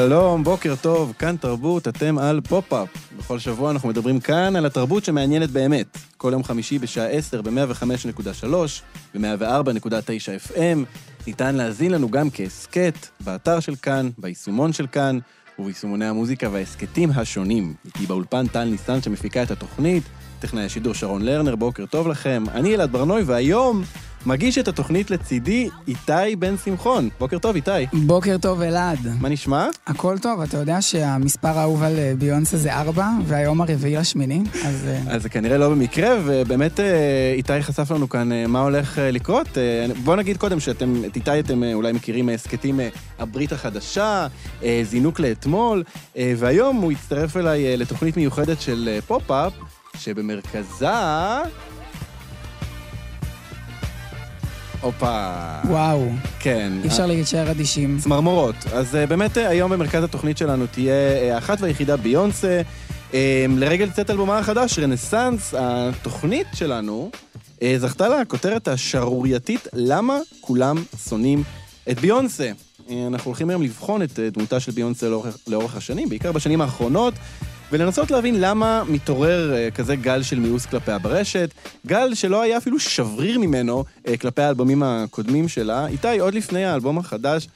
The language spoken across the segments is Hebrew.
שלום, בוקר טוב, כאן תרבות, אתם על פופ-אפ. בכל שבוע אנחנו מדברים כאן על התרבות שמעניינת באמת. כל יום חמישי בשעה 10 ב-105.3 ו-104.9 FM. ניתן להאזין לנו גם כהסכת, באתר של כאן, ביישומון של כאן, וביישומוני המוזיקה וההסכתים השונים. איתי באולפן טל ניסן שמפיקה את התוכנית, טכנאי השידור שרון לרנר, בוקר טוב לכם. אני אלעד ברנוי, והיום מגיש את התוכנית לצידי איתי בן שמחון. בוקר טוב, איתי. בוקר טוב, אלעד. מה נשמע? הכל טוב, אתה יודע שהמספר האהוב על אה, ביונסה זה ארבע, והיום הרביעי לשמיני, אז... אה, אז זה כנראה לא במקרה, ובאמת אה, איתי חשף לנו כאן מה הולך לקרות. בוא נגיד קודם שאתם, את איתי אתם אולי מכירים מהסכתים הברית החדשה, זינוק לאתמול, והיום הוא הצטרף אליי לתוכנית מיוחדת של פופ-אפ, שבמרכזה... הופה. וואו. כן. אי אפשר להישאר אדישים. צמרמורות. אז uh, באמת uh, היום במרכז התוכנית שלנו תהיה uh, אחת והיחידה ביונסה. Uh, לרגל צאת אלבומה החדש, רנסאנס, התוכנית שלנו זכתה לה הכותרת השערורייתית למה כולם שונאים את ביונסה. אנחנו הולכים היום לבחון את דמותה של ביונסה לאורך, לאורך השנים, בעיקר בשנים האחרונות. ולנסות להבין למה מתעורר uh, כזה גל של מיאוס כלפיה ברשת, גל שלא היה אפילו שבריר ממנו uh, כלפי האלבומים הקודמים שלה. איתי, עוד לפני האלבום החדש,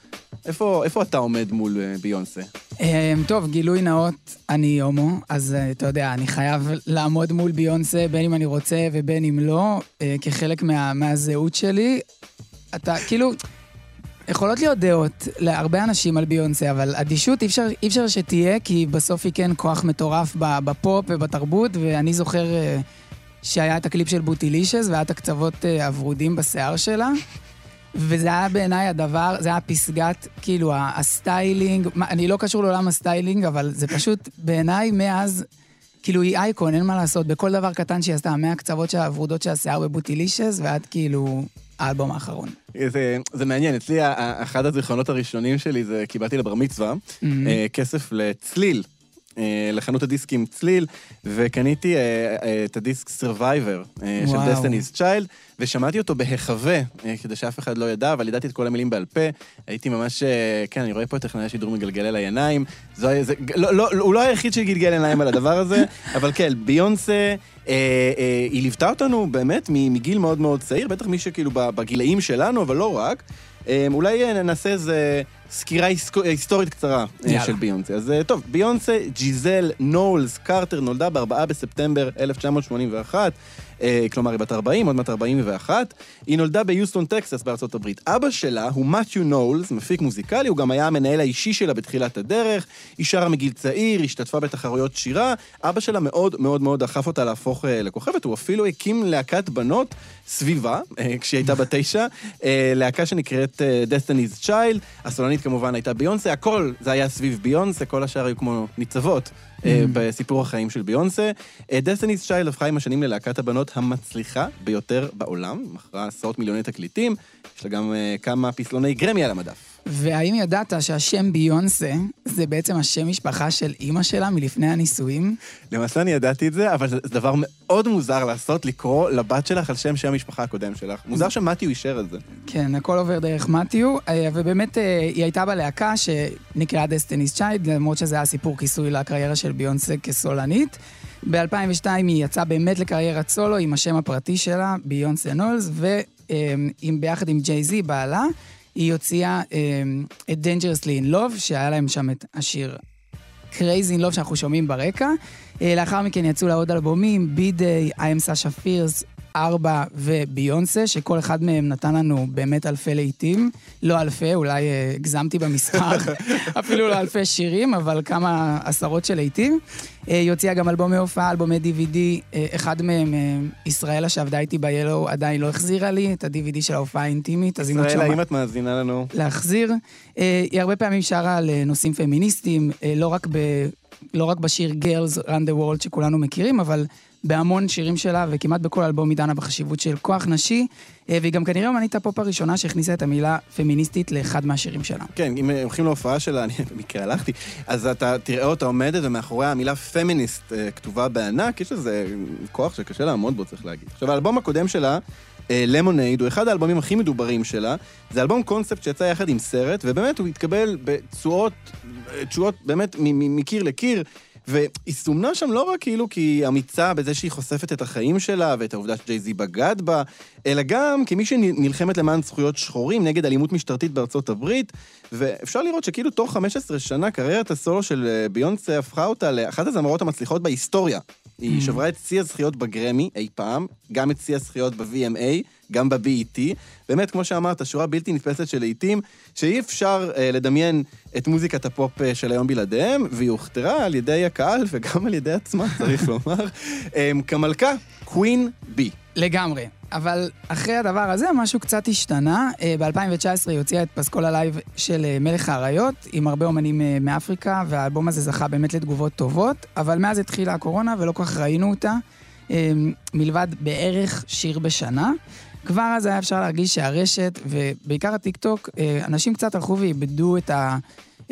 איפה, איפה אתה עומד מול uh, ביונסה? Um, טוב, גילוי נאות, אני הומו, אז אתה יודע, אני חייב לעמוד מול ביונסה, בין אם אני רוצה ובין אם לא, כחלק מה, מהזהות שלי. אתה, כאילו... יכולות להיות דעות להרבה אנשים על ביונסה, אבל אדישות אי אפשר, אי אפשר שתהיה, כי בסוף היא כן כוח מטורף בפופ ובתרבות, ואני זוכר אה, שהיה את הקליפ של Bootylicious, והיה את הקצוות אה, הוורודים בשיער שלה. וזה היה בעיניי הדבר, זה היה פסגת, כאילו, הסטיילינג, אני לא קשור לעולם הסטיילינג, אבל זה פשוט, בעיניי, מאז, כאילו, היא אייקון, אין מה לעשות, בכל דבר קטן שהיא עשתה, מהקצוות של הוורודות של השיער ב Bootylicious, ועד כאילו, האלבום האחרון. זה, זה מעניין, אצלי אחד הזיכרונות הראשונים שלי זה קיבלתי לבר מצווה, mm-hmm. כסף לצליל. אה, לחנות הדיסקים צליל, וקניתי אה, אה, את הדיסק Survivor של Destiny's Child, ושמעתי אותו בהיחווה, כדי שאף אחד לא ידע, אבל ידעתי את כל המילים בעל פה. הייתי ממש, כן, אני רואה פה את טכנאי השידור מגלגל אל העיניים. זו, זה, לא, לא, הוא לא היחיד שגלגל עיניים על הדבר הזה, אבל כן, ביונסה, אה, אה, היא ליוותה אותנו באמת מגיל מאוד מאוד צעיר, בטח מי שכאילו בגילאים שלנו, אבל לא רק. אה, אולי נעשה איזה סקירה היסטורית קצרה אה, יאללה. של ביונסה. אז אה, טוב, ביונסה ג'יזל נולס קרטר נולדה ב-4 בספטמבר 1981. אה, כלומר היא בת 40, עוד מעט 41. היא נולדה ביוסטון, טקסס בארצות הברית. אבא שלה הוא מתיו נולס, מפיק מוזיקלי, הוא גם היה המנהל האישי שלה בתחילת הדרך. היא שרה מגיל צעיר, השתתפה בתחרויות שירה. אבא שלה מאוד מאוד מאוד דחף אותה להפוך לכוכבת, הוא אפילו הקים להקת בנות סביבה, כשהיא הייתה בת תשע, להקה שנקראת Destiny's Child. הסולנית כמובן הייתה ביונסה, הכל זה היה סביב ביונסה, כל השאר היו כמו ניצבות. אה, בסיפור החיים של ביונסה. דסטיניס אה, צ'יילד הפכה עם השנים ללהקת הבנות המצליחה ביותר בעולם, מכרה עשרות מיליוני תקליטים, יש לה גם אה, כמה פסלוני גרמי על המדף. והאם ידעת שהשם ביונסה זה בעצם השם משפחה של אימא שלה מלפני הנישואים? למעשה אני ידעתי את זה, אבל זה דבר מאוד מוזר לעשות, לקרוא לבת שלך על שם שם המשפחה הקודם שלך. מוזר שמתיו אישר את זה. כן, הכל עובר דרך מתיו, אה, ובאמת אה, היא הייתה בלהקה שנקראה דסטיניס צ'ייד, למרות שזה היה סיפור כיסוי לקריירה של ביונסה כסולנית. ב-2002 היא יצאה באמת לקריירת סולו עם השם הפרטי שלה, ביונסה נולס, וביחד עם ג'יי זי, בעלה. היא הוציאה um, את Dangerously in Love, שהיה להם שם את השיר Crazy in Love שאנחנו שומעים ברקע. Uh, לאחר מכן יצאו לה עוד אלבומים, B-Day, I am Sasha Fierce, ארבע וביונסה, שכל אחד מהם נתן לנו באמת אלפי להיטים. לא אלפי, אולי אה, הגזמתי במספר, אפילו לא אלפי שירים, אבל כמה עשרות של להיטים. אה, היא הוציאה גם אלבומי הופעה, אלבומי DVD, אה, אחד מהם, אה, ישראלה שעבדה איתי ב-Yellow, עדיין לא החזירה לי את ה-DVD של ההופעה האינטימית, אז אם את ישראלה. אם את מאזינה לנו, להחזיר. אה, היא הרבה פעמים שרה על נושאים פמיניסטיים, אה, לא רק, ב, לא רק בשיר Girls Run the World שכולנו מכירים, אבל בהמון שירים שלה, וכמעט בכל אלבום היא דנה בחשיבות של כוח נשי, אה, והיא גם כנראה אמנית הפופ הראשונה שהכניסה את המילה פמיניסטית לאחד מהשירים שלה. כן, אם הולכים להופעה שלה, אני במקרה הלכתי, אז אתה תראה אותה עומדת ומאחוריה המילה פמיניסט אה, כתובה בענק, יש איזה כוח שקשה לעמוד בו, צריך להגיד. עכשיו, האלבום הקודם שלה, למונייד, הוא אחד האלבומים הכי מדוברים שלה. זה אלבום קונספט שיצא יחד עם סרט, ובאמת הוא התקבל בתשואות, אה, תשואות באמת מקיר לקיר. והיא סומנה שם לא רק כאילו כי היא אמיצה בזה שהיא חושפת את החיים שלה ואת העובדה שג'יי-זי בגד בה, אלא גם כמי שנלחמת למען זכויות שחורים נגד אלימות משטרתית בארצות הברית, ואפשר לראות שכאילו תוך 15 שנה קריירת הסולו של אה, ביונסה הפכה אותה לאחת הזמרות המצליחות בהיסטוריה. היא שברה את שיא הזכיות בגרמי אי פעם, גם את שיא הזכיות ב-VMA, גם ב-BET. באמת, כמו שאמרת, שורה בלתי נתפסת של לעיתים, שאי אפשר אה, לדמיין את מוזיקת הפופ אה, של היום בלעדיהם, והיא הוכתרה על ידי הקהל וגם על ידי עצמה, צריך לומר, אה, כמלכה, Queen B. לגמרי. אבל אחרי הדבר הזה, משהו קצת השתנה. אה, ב-2019 היא הוציאה את פסקול הלייב של אה, מלך האריות, עם הרבה אומנים מאפריקה, והאלבום הזה זכה באמת לתגובות טובות, אבל מאז התחילה הקורונה ולא כל כך ראינו אותה, אה, מלבד בערך שיר בשנה. כבר אז היה אפשר להרגיש שהרשת, ובעיקר הטיקטוק, אה, אנשים קצת הלכו ואיבדו את ה...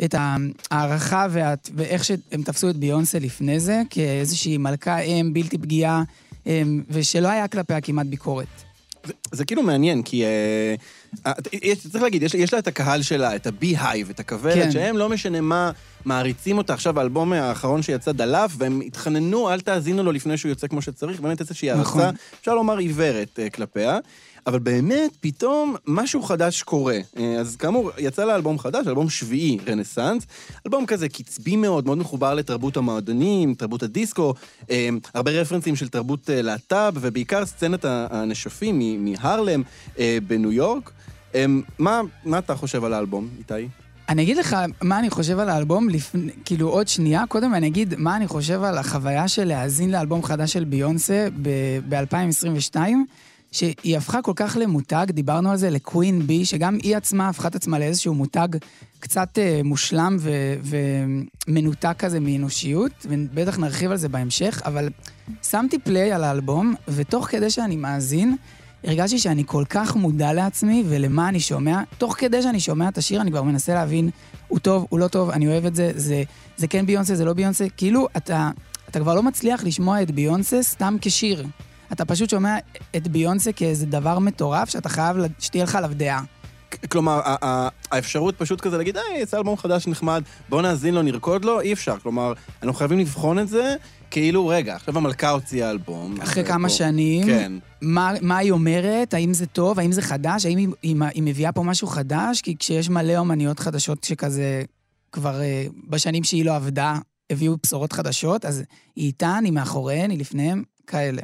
את ההערכה וה... ואיך שהם תפסו את ביונסה לפני זה, כאיזושהי מלכה אם בלתי פגיעה, ושלא היה כלפיה כמעט ביקורת. זה, זה כאילו מעניין, כי אה, אה, יש, צריך להגיד, יש, יש לה את הקהל שלה, את הבי-הייב, את הכוורת, כן. שהם לא משנה מה, מעריצים אותה. עכשיו, האלבום האחרון שיצא דלף, והם התחננו, אל תאזינו לו לפני שהוא יוצא כמו שצריך, באמת איזושהי נכון. הערצה, אפשר לומר עיוורת אה, כלפיה. אבל באמת, פתאום משהו חדש קורה. אה, אז כאמור, יצא לה אלבום חדש, אלבום שביעי, רנסאנס. אלבום כזה קצבי מאוד, מאוד מחובר לתרבות המועדונים, תרבות הדיסקו, אה, הרבה רפרנסים של תרבות אה, להט"ב, ובעיקר סצנת הנשפים מהרלם בניו יורק. מה, מה אתה חושב על האלבום, איתי? אני אגיד לך מה אני חושב על האלבום, לפני, כאילו עוד שנייה, קודם אני אגיד מה אני חושב על החוויה של להאזין לאלבום חדש של ביונסה ב-2022, שהיא הפכה כל כך למותג, דיברנו על זה, לקווין בי, שגם היא עצמה הפכה את עצמה לאיזשהו מותג קצת אה, מושלם ו- ומנותק כזה מאנושיות, ובטח נרחיב על זה בהמשך, אבל שמתי פליי על האלבום, ותוך כדי שאני מאזין, הרגשתי שאני כל כך מודע לעצמי ולמה אני שומע. תוך כדי שאני שומע את השיר, אני כבר מנסה להבין, הוא טוב, הוא לא טוב, אני אוהב את זה, זה, זה כן ביונסה, זה לא ביונסה. כאילו, אתה, אתה כבר לא מצליח לשמוע את ביונסה סתם כשיר. אתה פשוט שומע את ביונסה כאיזה דבר מטורף שאתה חייב שתהיה לך עליו דעה. כלומר, האפשרות פשוט כזה להגיד, היי, יצא אלבום חדש נחמד, בוא נאזין לו, נרקוד לו, אי אפשר. כלומר, אנחנו חייבים לבחון את זה, כאילו, רגע, עכשיו המלכה הוציאה אלבום. אחרי כמה שנים, כן. מה, מה היא אומרת, האם זה טוב, האם זה חדש, האם היא, היא, היא מביאה פה משהו חדש? כי כשיש מלא אומניות חדשות שכזה, כבר אה, בשנים שהיא לא עבדה, הביאו בשורות חדשות, אז היא איתן, היא מאחוריהן, היא לפניהם, כאלה.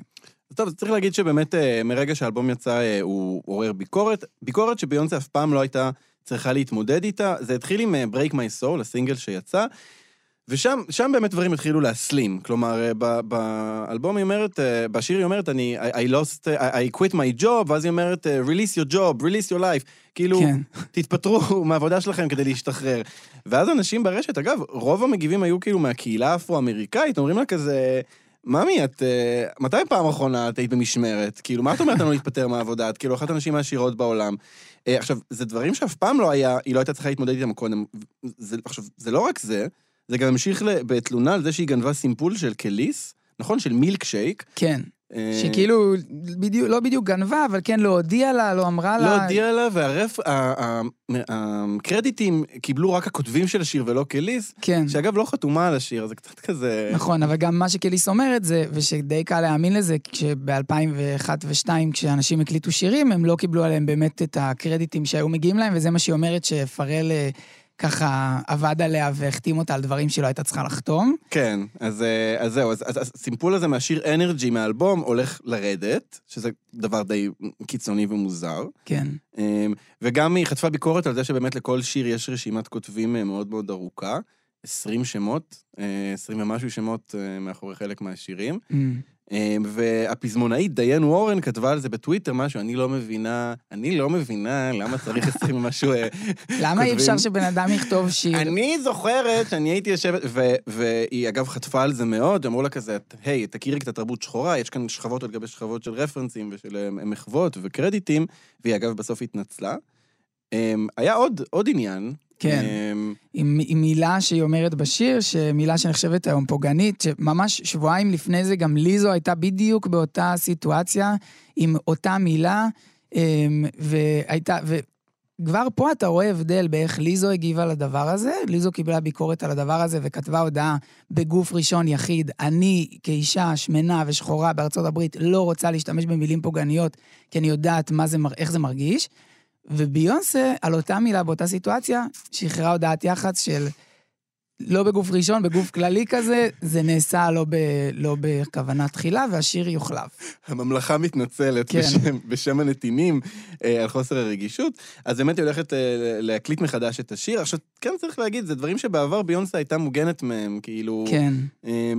טוב, צריך להגיד שבאמת אה, מרגע שהאלבום יצא אה, הוא עורר ביקורת. ביקורת שביונסה אף פעם לא הייתה צריכה להתמודד איתה. זה התחיל עם אה, Break My Soul, הסינגל שיצא, ושם שם באמת דברים התחילו להסלים. כלומר, באלבום היא אומרת, בשיר היא אומרת, אני, I, lost, I, quit my job, ואז היא אומרת, release your job, release your life. כאילו, כן. תתפטרו מהעבודה שלכם כדי להשתחרר. ואז אנשים ברשת, אגב, רוב המגיבים היו כאילו מהקהילה האפרו-אמריקאית, אומרים לה כזה, ממי, את... אה, מתי פעם אחרונה את היית במשמרת? כאילו, מה את אומרת לנו להתפטר מהעבודה? את כאילו אחת הנשים העשירות בעולם. אה, עכשיו, זה דברים שאף פעם לא היה, היא לא הייתה צריכה להתמודד איתם קודם. זה, עכשיו, זה לא רק זה, זה גם המשיך בתלונה על זה שהיא גנבה סימפול של קליס, נכון? של מילקשייק. כן. שכאילו, בדיוק, לא בדיוק גנבה, אבל כן לא הודיעה לה, לא אמרה לה. לא לה, והרף... ה- ה- הקרדיטים קיבלו רק הכותבים של השיר ולא קליס, כן. שאגב לא חתומה על השיר, זה קצת כזה... נכון, אבל גם מה שקליס אומרת זה, ושדי קל להאמין לזה, כשב-2001 ו-2002, כשאנשים הקליטו שירים, הם לא קיבלו עליהם באמת את הקרדיטים שהיו מגיעים להם, וזה מה שהיא אומרת שפרל אה, ככה עבד עליה והחתים אותה על דברים שהיא לא הייתה צריכה לחתום. כן, אז, אה, אז זהו, אז, אז הסימפול הזה מהשיר אנרג'י מהאלבום הולך לרדת, שזה דבר די קיצוני ומוזר. כן. אמ, וגם היא חטפה ביקורת על זה שבאמת לכל שיר יש רשימת כותבים אה, מאוד מאוד ארוכה. 20 שמות, 20 ומשהו שמות מאחורי חלק מהשירים. Mm. אמ, והפזמונאית דיין וורן כתבה על זה בטוויטר משהו, אני לא מבינה, אני לא מבינה למה צריך 20 ומשהו אה, למה אי אפשר שבן אדם יכתוב שיר? אני זוכרת שאני הייתי יושבת, והיא אגב חטפה על זה מאוד, אמרו לה כזה, היי, תכירי קצת תרבות שחורה, יש כאן שכבות על גבי שכבות של רפרנסים ושל אה, מחוות וקרדיטים, והיא אגב בסוף התנצלה. אמ, היה עוד, עוד עניין. כן. אמ, עם, עם מילה שהיא אומרת בשיר, שמילה שנחשבת היום פוגענית, שממש שבועיים לפני זה גם ליזו הייתה בדיוק באותה סיטואציה, עם אותה מילה, אמ, והייתה, וכבר פה אתה רואה הבדל באיך ליזו הגיבה לדבר הזה. ליזו קיבלה ביקורת על הדבר הזה וכתבה הודעה בגוף ראשון יחיד, אני כאישה שמנה ושחורה בארצות הברית לא רוצה להשתמש במילים פוגעניות, כי אני יודעת זה, איך זה מרגיש. וביונסה, על אותה מילה באותה סיטואציה, שחררה הודעת יח"צ של לא בגוף ראשון, בגוף כללי כזה, זה נעשה לא, ב, לא בכוונה תחילה, והשיר יוחלף. הממלכה מתנצלת כן. בשם, בשם הנתינים אה, על חוסר הרגישות, אז באמת היא הולכת אה, להקליט מחדש את השיר. עכשיו, כן צריך להגיד, זה דברים שבעבר ביונסה הייתה מוגנת מהם, כאילו... כן. אה,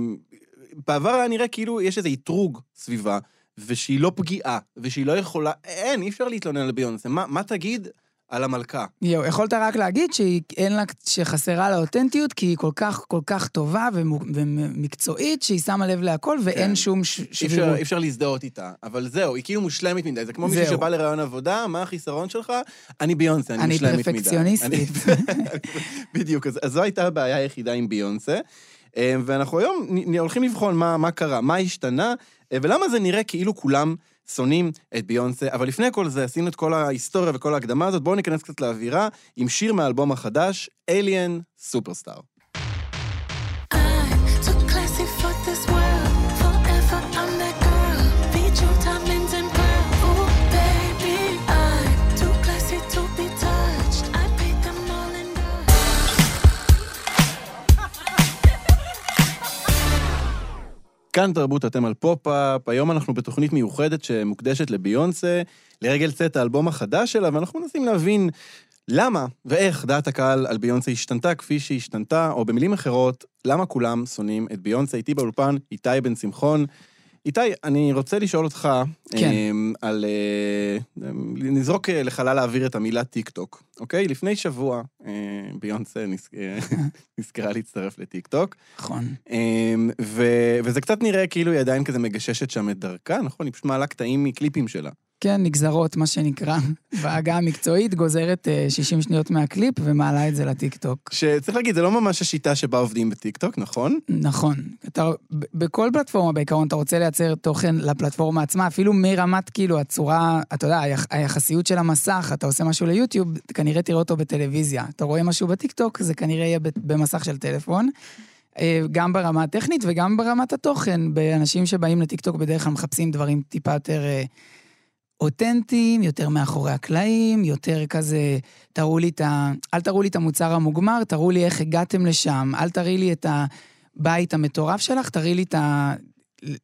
בעבר היה נראה כאילו יש איזה אתרוג סביבה. ושהיא לא פגיעה, ושהיא לא יכולה, אין, אי אפשר להתלונן על ביונסה. מה, מה תגיד על המלכה? יואו, יכולת רק להגיד שהיא אין לה, שחסרה לה אותנטיות, כי היא כל כך, כל כך טובה ומקצועית, שהיא שמה לב להכל, ואין כן. שום ש... שבירות. אי אפשר להזדהות איתה, אבל זהו, היא כאילו מושלמת מדי. זה כמו מישהו שבא לרעיון עבודה, מה החיסרון שלך? אני ביונסה, אני, אני מושלמת מדי. אני פרפקציוניסטית. בדיוק, אז, אז זו הייתה הבעיה היחידה עם ביונסה. אה, ואנחנו היום הולכים לבחון מה, מה קרה, מה השתנה, ולמה זה נראה כאילו כולם שונאים את ביונסה. אבל לפני כל זה, עשינו את כל ההיסטוריה וכל ההקדמה הזאת, בואו ניכנס קצת לאווירה עם שיר מהאלבום החדש, Alien Superstar. כאן תרבות אתם על פופ-אפ, היום אנחנו בתוכנית מיוחדת שמוקדשת לביונסה, לרגל צאת האלבום החדש שלה, ואנחנו מנסים להבין למה ואיך דעת הקהל על ביונסה השתנתה כפי שהשתנתה, או במילים אחרות, למה כולם שונאים את ביונסה. איתי באולפן, איתי בן שמחון. איתי, אני רוצה לשאול אותך, כן. אמ, על... אה, נזרוק אה, לחלל האוויר את המילה טיק טוק, אוקיי? לפני שבוע אה, ביונסה נזכרה להצטרף לטיק טוק. נכון. אמ, וזה קצת נראה כאילו היא עדיין כזה מגששת שם את דרכה, נכון? היא פשוט מעלה קטעים מקליפים שלה. כן, נגזרות, מה שנקרא. בעגה המקצועית גוזרת 60 אה, שניות מהקליפ ומעלה את זה לטיקטוק. שצריך להגיד, זה לא ממש השיטה שבה עובדים בטיקטוק, נכון? נכון. אתה, בכל פלטפורמה בעיקרון אתה רוצה לייצר תוכן לפלטפורמה עצמה, אפילו מרמת כאילו הצורה, אתה יודע, היחסיות של המסך, אתה עושה משהו ליוטיוב, כנראה תראה אותו בטלוויזיה. אתה רואה משהו בטיקטוק, זה כנראה יהיה במסך של טלפון. אה, גם ברמה הטכנית וגם ברמת התוכן. באנשים שבאים לטיקטוק בדרך כלל מחפשים דברים טיפה יותר... אה, אותנטיים, יותר מאחורי הקלעים, יותר כזה, תראו לי את ה... אל תראו לי את המוצר המוגמר, תראו לי איך הגעתם לשם, אל תראי לי את הבית המטורף שלך, תראי לי את, ה...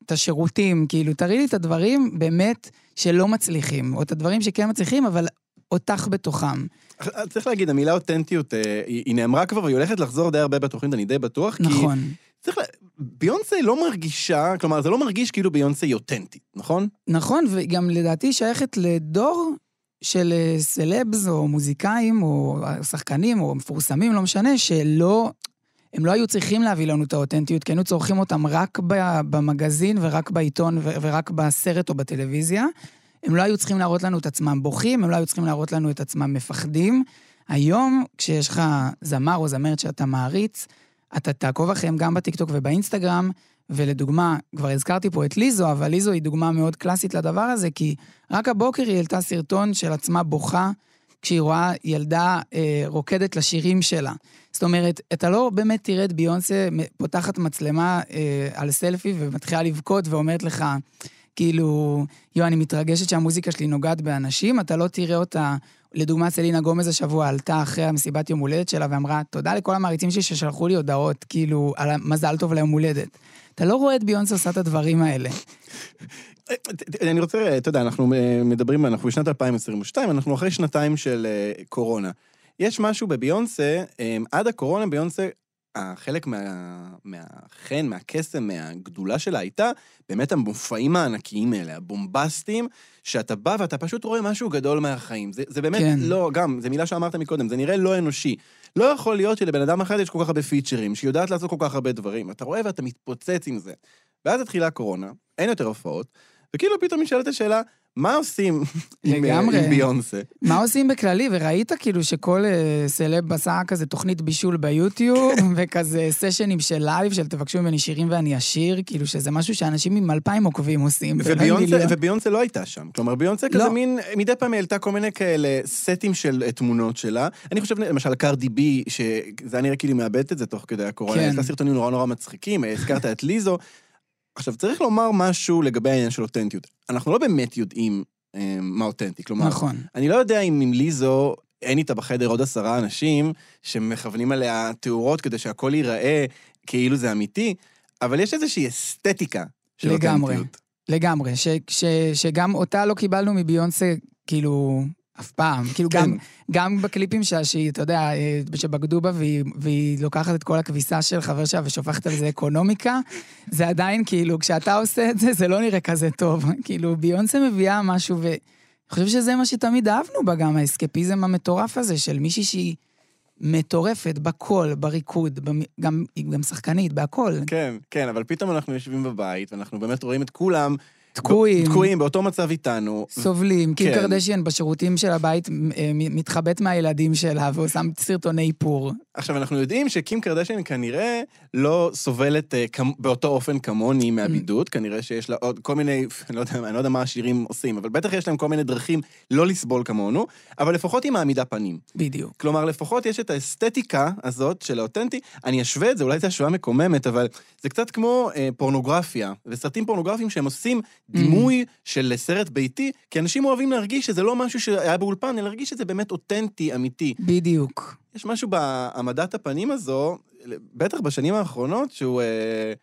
את השירותים, כאילו, תראי לי את הדברים באמת שלא מצליחים, או את הדברים שכן מצליחים, אבל אותך בתוכם. צריך להגיד, המילה אותנטיות, אה, היא נאמרה כבר והיא הולכת לחזור די הרבה בתוכנית, אני די בטוח, נכון. כי... צריך ל... ביונסה לא מרגישה, כלומר, זה לא מרגיש כאילו ביונסה היא אותנטית, נכון? נכון, וגם לדעתי שייכת לדור של אה, סלבס או מוזיקאים או שחקנים או מפורסמים, לא משנה, שלא... הם לא היו צריכים להביא לנו את האותנטיות, כי היינו צורכים אותם רק במגזין ורק בעיתון ורק בסרט או בטלוויזיה. הם לא היו צריכים להראות לנו את עצמם בוכים, הם לא היו צריכים להראות לנו את עצמם מפחדים. היום, כשיש לך זמר או זמרת שאתה מעריץ, אתה תעקוב אחריהם גם בטיקטוק ובאינסטגרם, ולדוגמה, כבר הזכרתי פה את ליזו, אבל ליזו היא דוגמה מאוד קלאסית לדבר הזה, כי רק הבוקר היא העלתה סרטון של עצמה בוכה, כשהיא רואה ילדה אה, רוקדת לשירים שלה. זאת אומרת, אתה לא באמת תראה את ביונסה פותחת מצלמה אה, על סלפי ומתחילה לבכות ואומרת לך, כאילו, יו, אני מתרגשת שהמוזיקה שלי נוגעת באנשים, אתה לא תראה אותה לדוגמה, סלינה גומז השבוע עלתה אחרי המסיבת יום הולדת שלה ואמרה, תודה לכל המעריצים שלי ששלחו לי הודעות, כאילו, על המזל טוב ליום הולדת. אתה לא רואה את ביונסה עושה את הדברים האלה. אני רוצה, אתה יודע, אנחנו אה, מדברים, אנחנו בשנת 2022, אנחנו אחרי שנתיים של אה, קורונה. יש משהו בביונסה, אה, עד הקורונה ביונסה, החלק מה, מהחן, מהקסם, מהגדולה שלה הייתה באמת המופעים הענקיים האלה, הבומבסטיים, שאתה בא ואתה פשוט רואה משהו גדול מהחיים. זה, זה באמת כן. לא, גם, זו מילה שאמרת מקודם, זה נראה לא אנושי. לא יכול להיות שלבן אדם אחד יש כל כך הרבה פיצ'רים, שהיא יודעת לעשות כל כך הרבה דברים. אתה רואה ואתה מתפוצץ עם זה. ואז התחילה הקורונה, אין יותר הופעות, וכאילו פתאום נשאלת השאלה, מה עושים עם, לגמרי. עם ביונסה? מה עושים בכללי? וראית כאילו שכל אה, סלב עשה כזה תוכנית בישול ביוטיוב, וכזה סשנים של לייב, של תבקשו ממני שירים ואני אשיר, כאילו שזה משהו שאנשים עם אלפיים עוקבים עושים. לא וביונסה, לא הייתה שם. כלומר, ביונסה לא. כזה מין, מדי פעם העלתה כל מיני כאלה סטים של אה, תמונות שלה. אני חושב, למשל, קרדי בי, שזה היה נראה כאילו מאבדת את זה תוך כדי הקורונה, כן. סרטונים נורא נורא מצחיקים, אה, הזכרת את ליזו. עכשיו, צריך לומר משהו לגבי העניין של אותנטיות. אנחנו לא באמת יודעים אה, מה אותנטי, כלומר, נכון. אני לא יודע אם עם ליזו אין איתה בחדר עוד עשרה אנשים שמכוונים עליה תאורות כדי שהכל ייראה כאילו זה אמיתי, אבל יש איזושהי אסתטיקה של לגמרי. אותנטיות. לגמרי, ש, שגם אותה לא קיבלנו מביונסה, כאילו, אף פעם. כאילו, כן. גם, גם בקליפים שלה, שהיא, אתה יודע, אה, שבגדו בה והיא, והיא לוקחת את כל הכביסה של חבר שלה ושופכת על זה אקונומיקה, זה עדיין, כאילו, כשאתה עושה את זה, זה לא נראה כזה טוב. כאילו, ביונסה מביאה משהו, ואני חושב שזה מה שתמיד אהבנו בה, גם האסקפיזם המטורף הזה של מישהי שהיא מטורפת בקול, בריקוד, במ... גם, היא גם שחקנית, בהכל. כן, כן, אבל פתאום אנחנו יושבים בבית, ואנחנו באמת רואים את כולם... תקועים. תקועים באותו מצב איתנו. סובלים. קים כן. קרדשיאן בשירותים של הבית אה, מתחבאת מהילדים שלה ועושה סרטוני איפור. עכשיו, אנחנו יודעים שקים קרדשן כנראה לא סובלת אה, כמ- באותו אופן כמוני מהבידוד, כנראה שיש לה עוד כל מיני, אני לא יודע, אני לא יודע מה השירים עושים, אבל בטח יש להם כל מיני דרכים לא לסבול כמונו, אבל לפחות היא מעמידה פנים. בדיוק. כלומר, לפחות יש את האסתטיקה הזאת של האותנטי. אני אשווה את זה, אולי זו השוואה מקוממת, אבל זה קצת כמו אה, פורנוגרפיה, וסרטים פורנוגרפיים שהם עושים דימוי של סרט ביתי, כי אנשים אוהבים להרגיש שזה לא משהו שהיה באולפן, אלא להרגיש שזה באמת אותנטי, אמיתי. בדיוק. יש משהו בהעמדת הפנים הזו, בטח בשנים האחרונות, שהוא... אה,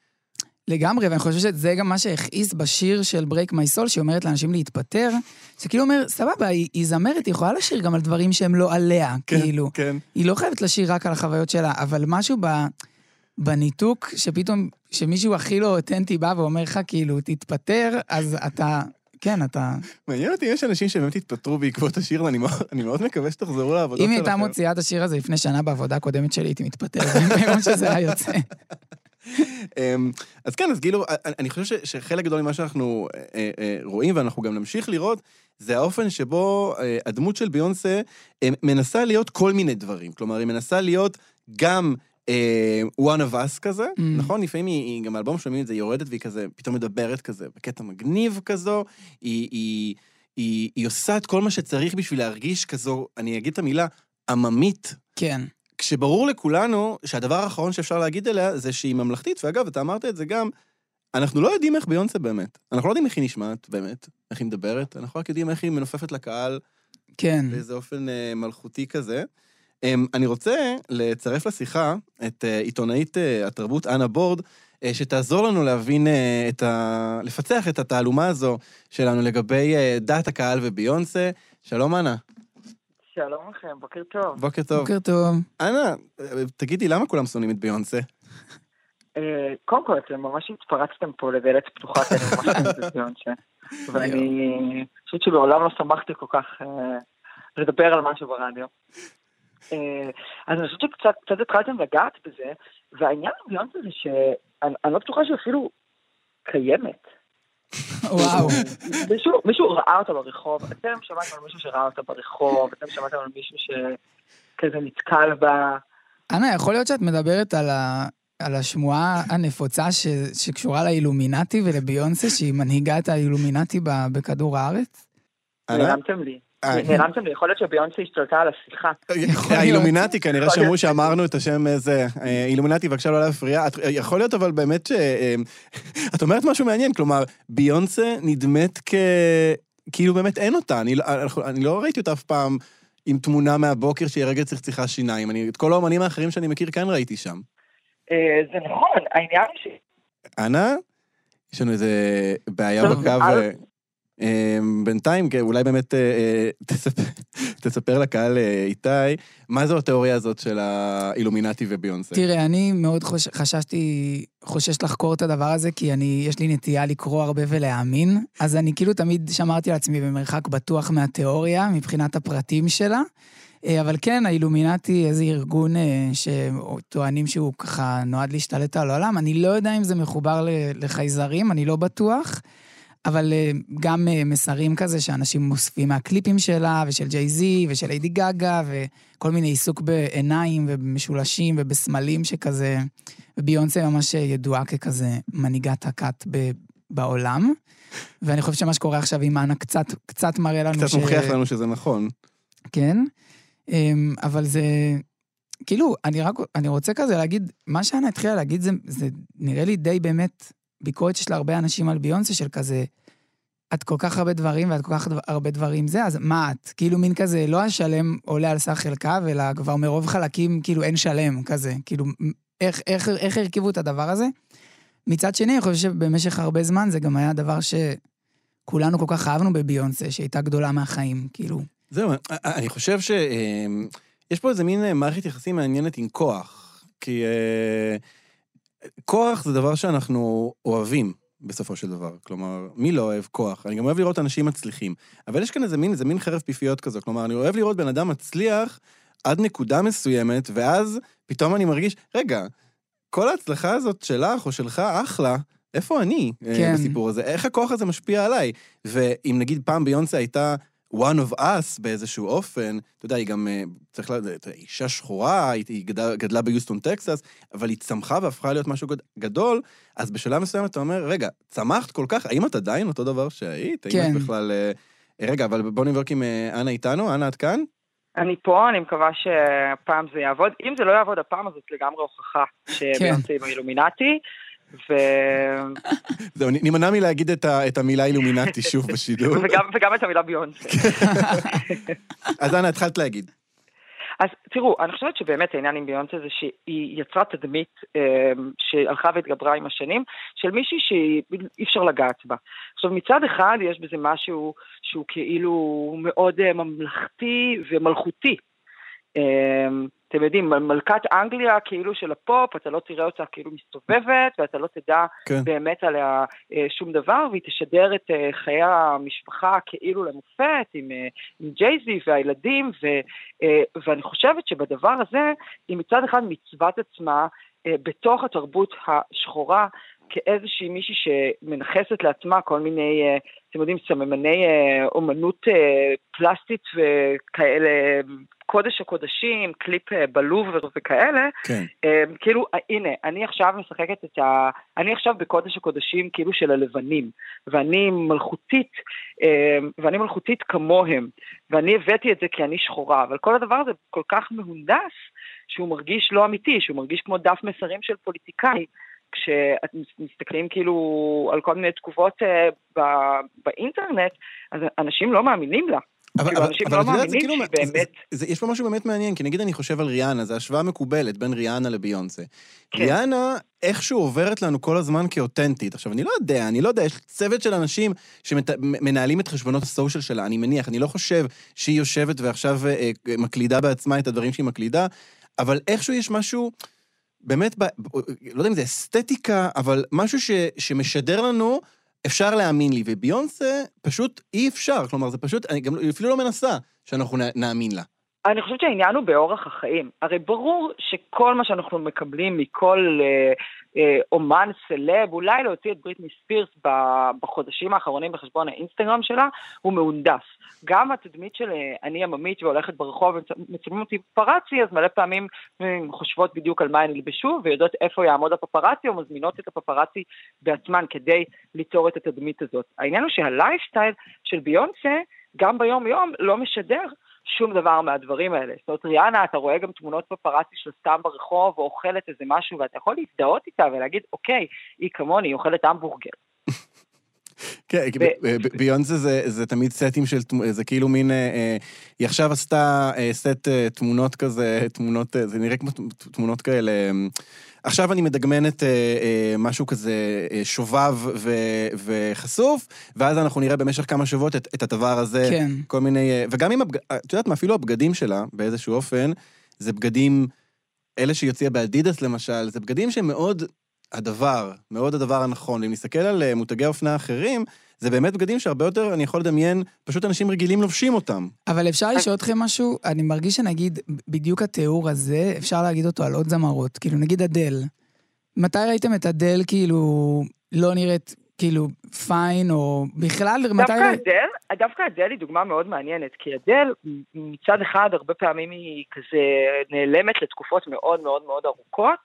לגמרי, ואני חושב שזה גם מה שהכעיס בשיר של Break My Soul, שהיא אומרת לאנשים להתפטר, זה כאילו אומר, סבבה, היא, היא זמרת, היא יכולה לשיר גם על דברים שהם לא עליה, כאילו. כן. היא לא חייבת לשיר רק על החוויות שלה, אבל משהו ב, בניתוק, שפתאום, שמישהו הכי לא אותנטי בא ואומר לך, כאילו, תתפטר, אז אתה, כן, אתה... מעניין אותי אם יש אנשים שבאמת התפטרו בעקבות השיר, ואני מאוד, מקווה שתחזרו לעבודות אם שלכם. היא הייתה מוציאה את השיר הזה לפני שנה בעבודה הקודמת שלי, הייתי מתפטר, ביום שזה היה יוצא. אמ, אז כן, אז כאילו, אני- חושב שחלק גדול ממה שאנחנו רואים, ואנחנו גם נמשיך לראות, זה האופן שבו הדמות של ביונסה אה, מנסה להיות כל מיני דברים. כלומר, היא מנסה להיות גם one of us כזה, Mm. נכון? לפעמים היא, היא גם באלבום שומעים את זה, היא יורדת והיא כזה, פתאום מדברת כזה, בקטע מגניב כזו, היא, היא, היא, היא עושה את כל מה שצריך בשביל להרגיש כזו, אני אגיד את המילה, עממית כן. כשברור לכולנו שהדבר האחרון שאפשר להגיד עליה זה שהיא ממלכתית, ואגב, אתה אמרת את זה גם, אנחנו לא יודעים איך ביונסה באמת. אנחנו לא יודעים איך היא נשמעת באמת, איך היא מדברת, אנחנו רק יודעים איך היא מנופפת לקהל כן. באיזה אופן אה, מלכותי כזה. אה, אני רוצה לצרף לשיחה את אה, עיתונאית אה, התרבות אנה בורד, אה, שתעזור לנו להבין את ה... לפצח את התעלומה הזו שלנו לגבי דעת הקהל וביונסה. שלום, אנה. שלום לכם, בוקר טוב. בוקר טוב. בוקר טוב. אנה, תגידי, למה כולם שונאים את ביונסה? קודם כל, אתם ממש התפרצתם פה לדלת פתוחה, כי אני ממש אוהבת את ביונסה. ואני חושבת שמעולם לא שמחתי כל כך לדבר על משהו ברדיו. אה, אז אני חושבת שקצת קצת התחלתם לגעת בזה, והעניין עם ביונסה זה שאני אני לא בטוחה שאפילו קיימת. וואו. מישהו, מישהו ראה אותה ברחוב, אתם שמעתם על מישהו שראה אותה ברחוב, אתם שמעתם על מישהו שכזה נתקל בה. אנה, יכול להיות שאת מדברת על, ה... על השמועה הנפוצה ש... שקשורה לאילומינטי ולביונסה, שהיא מנהיגה את האילומינטי ב... בכדור הארץ? נעלמתם לי. אה, נעלמתם לי, יכול להיות שביונסה השתלטה על השיחה. האילומינטי, כנראה שמעו להיות. שאמרנו את השם הזה. אה, אילומינטי, בבקשה לא להפריע. יכול להיות אבל באמת ש... אה, את אומרת משהו מעניין, כלומר, ביונסה נדמת כ... כאילו באמת אין אותה. אני לא- אני לא ראיתי אותה אף פעם עם תמונה מהבוקר שהיא רגע צחצחה שיניים. אני, את כל האומנים האחרים שאני מכיר כאן ראיתי שם. אה, זה נכון, העניין ש... אנה, יש לנו איזה בעיה בקו. אה, בינתיים, כן, אולי באמת אה, אה, תספר, לקהל, אה, איתי, מה זו התיאוריה הזאת של האילומינטי וביונסה? תראה, אני מאוד. חששתי, חושש לחקור את הדבר הזה, כי אני, יש לי נטייה לקרוא הרבה ולהאמין, אז אני כאילו תמיד שמרתי לעצמי במרחק בטוח מהתיאוריה, מבחינת הפרטים שלה. אבל כן, האילומינטי, איזה ארגון שטוענים שהוא ככה נועד להשתלט על העולם, אני לא יודע אם זה מחובר לחייזרים, אני לא בטוח. אבל אה, גם אה, מסרים כזה שאנשים אוספים מהקליפים שלה, ושל ג'יי-זי, ושל ליידי גאגה, וכל מיני עיסוק בעיניים ובמשולשים ובסמלים שכזה... וביונסה ממש ידועה ככזה מנהיגת הכת ב- בעולם. ואני חושב שמה שקורה עכשיו עם אנה קצת, קצת מראה לנו קצת מוכיח לנו שזה נכון. כן, אמ, אבל זה... כאילו, אני רק, אני רוצה כזה להגיד, מה שאנה התחילה להגיד זה, זה נראה לי די באמת ביקורת שיש להרבה אנשים על ביונסה של כזה, את כל כך הרבה דברים ואת כל כך הרבה דברים זה, אז מה את? כאילו מין כזה, לא השלם עולה על סך חלקה, אלא כבר מרוב חלקים כאילו אין שלם כזה. כאילו, איך, איך, איך הרכיבו את הדבר הזה? מצד שני, אני חושב שבמשך הרבה זמן זה גם היה דבר שכולנו כל כך אהבנו בביונסה, שהייתה גדולה מהחיים, כאילו. זהו, אני חושב שיש פה איזה מין אה, מערכת יחסים מעניינת עם כוח. כי אה, כוח זה דבר שאנחנו אוהבים בסופו של דבר. כלומר, מי לא אוהב כוח? אני גם אוהב לראות אנשים מצליחים. אבל יש כאן איזה מין, איזה מין חרב פיפיות כזו. כלומר, אני אוהב לראות בן אדם מצליח עד נקודה מסוימת, ואז פתאום אני מרגיש, רגע, כל ההצלחה הזאת שלך או שלך, אחלה, איפה אני אה, כן. בסיפור הזה? איך הכוח הזה משפיע עליי? ואם נגיד פעם ביונסה הייתה one of us באיזשהו אופן, אתה יודע, היא גם, אה, צריך לדעת, אישה שחורה, היא, היא גדלה, גדלה ביוסטון, טקסס, אבל היא צמחה והפכה להיות משהו גד- גדול, אז בשלב מסוים אתה אומר, רגע, צמחת כל כך, האם את עדיין אותו דבר שהיית? האם כן. את בכלל... אה, רגע, אבל בוא נבדוק אם אה, אנה איתנו, אנה את כאן? אני פה, אני מקווה שהפעם זה יעבוד. אם זה לא יעבוד הפעם, אז זאת לגמרי הוכחה שביונסה היא באילומינטי. ו... זהו, נימנע מלהגיד את, ה, את המילה אילומינטי שוב בשידור. וגם, וגם את המילה ביונסה. אז אנה, התחלת להגיד. אז תראו, אני חושבת שבאמת העניין עם ביונסה זה שהיא יצרה תדמית אה, שהלכה והתגברה עם השנים, של מישהי שאי אפשר לגעת בה. עכשיו, מצד אחד יש בזה משהו שהוא כאילו מאוד אה, ממלכתי ומלכותי. אתם יודעים, מלכת אנגליה כאילו של הפופ, אתה לא תראה אותה כאילו מסתובבת, ואתה לא תדע כן. באמת עליה אה, שום דבר, והיא תשדר את אה, חיי המשפחה כאילו למופת, עם, אה, עם ג'ייזי והילדים, ו, ואני חושבת שבדבר הזה, היא מצד אחד מצוות עצמה בתוך התרבות השחורה, כאיזושהי מישהי שמנכסת לעצמה כל מיני, אתם יודעים, סממני אומנות פלסטית וכאלה, קודש הקודשים, קליפ אה, בלובר וכאלה, כן. אה, כאילו, אה, הנה, אני עכשיו משחקת את ה... אני עכשיו בקודש הקודשים כאילו של הלבנים, ואני מלכותית, ואני מלכותית כמוהם, ואני הבאתי את זה כי אני שחורה, אבל כל הדבר הזה כל כך מהונדס, שהוא מרגיש לא אמיתי, שהוא מרגיש כמו דף מסרים של פוליטיקאי. כשמסתכלים כאילו על כל מיני תגובות אה, ב- באינטרנט, אז אנשים לא מאמינים לה. אבל, כאילו, אבל, אנשים אבל לא את יודעת, זה כאילו, שהיא זה. זה, יש פה משהו באמת מעניין, כי נגיד אני חושב על ריאנה, זו השוואה מקובלת בין ריאנה לביונסה. כן. ריאנה איכשהו עוברת לנו כל הזמן כאותנטית. עכשיו, אני לא יודע, אני לא יודע, יש צוות של אנשים שמנהלים את חשבונות הסושיאל שלה, אני מניח, אני לא חושב שהיא יושבת ועכשיו אה, אה, מקלידה בעצמה את הדברים שהיא מקלידה, אבל איכשהו יש משהו... באמת, ב, לא יודע אם זה אסתטיקה, אבל משהו ש, שמשדר לנו, אפשר להאמין לי, וביונסה, פשוט אי אפשר, כלומר, זה פשוט, אני גם אפילו לא מנסה שאנחנו נאמין לה. אני חושבת שהעניין הוא באורח החיים. הרי ברור שכל מה שאנחנו מקבלים מכל אה, אה, אומן סלב, אולי להוציא את בריטני ספירס בחודשים האחרונים בחשבון האינסטגרם שלה, הוא מהונדס. גם התדמית של אה, אני עממית והולכת ברחוב ומצלמים אותי פפרצי, אז מלא פעמים הן חושבות בדיוק על מה הן ילבשו, ויודעות איפה יעמוד הפפרצי, או מזמינות את הפפרצי בעצמן כדי ליצור את התדמית הזאת. העניין הוא שהלייפסטייל של ביונסה, גם ביום-יום, לא משדר שום דבר מהדברים האלה. זאת אומרת, ריאנה, אתה רואה גם תמונות פפרצי של סתם ברחוב, או אוכלת איזה משהו, ואתה יכול להזדהות איתה ולהגיד, אוקיי, היא כמוני, היא אוכלת המבורגר. כן, כי ב- ביונסה זה, זה תמיד סטים של, זה כאילו מין, אה, אה, היא עכשיו עשתה אה, סט אה, תמונות כזה, תמונות, אה, זה נראה כמו תמונות כאלה. אה, עכשיו אני מדגמנת אה, אה, משהו כזה אה, שובב ו, וחשוף, ואז אנחנו נראה במשך כמה שבועות את, את הדבר הזה, כן. כל מיני, אה, וגם אם, הבג... את יודעת מה, אפילו הבגדים שלה, באיזשהו אופן, זה בגדים, אלה שהיא הוציאה באדידס למשל, זה בגדים שהם מאוד הדבר, מאוד הדבר הנכון. אם נסתכל על אה, מותגי אופנה אחרים, זה באמת בגדים שהרבה יותר, אני יכול לדמיין, פשוט אנשים רגילים לובשים אותם. אבל אפשר לשאול אתכם משהו? אני מרגיש שנגיד, בדיוק התיאור הזה, אפשר להגיד אותו על עוד זמרות. כאילו, נגיד אדל. מתי ראיתם את אדל, כאילו, לא נראית, כאילו, פיין, או בכלל, מתי... דווקא אדל, דווקא אדל היא דוגמה מאוד מעניינת, כי אדל מצד אחד הרבה פעמים היא כזה נעלמת לתקופות מאוד מאוד מאוד ארוכות,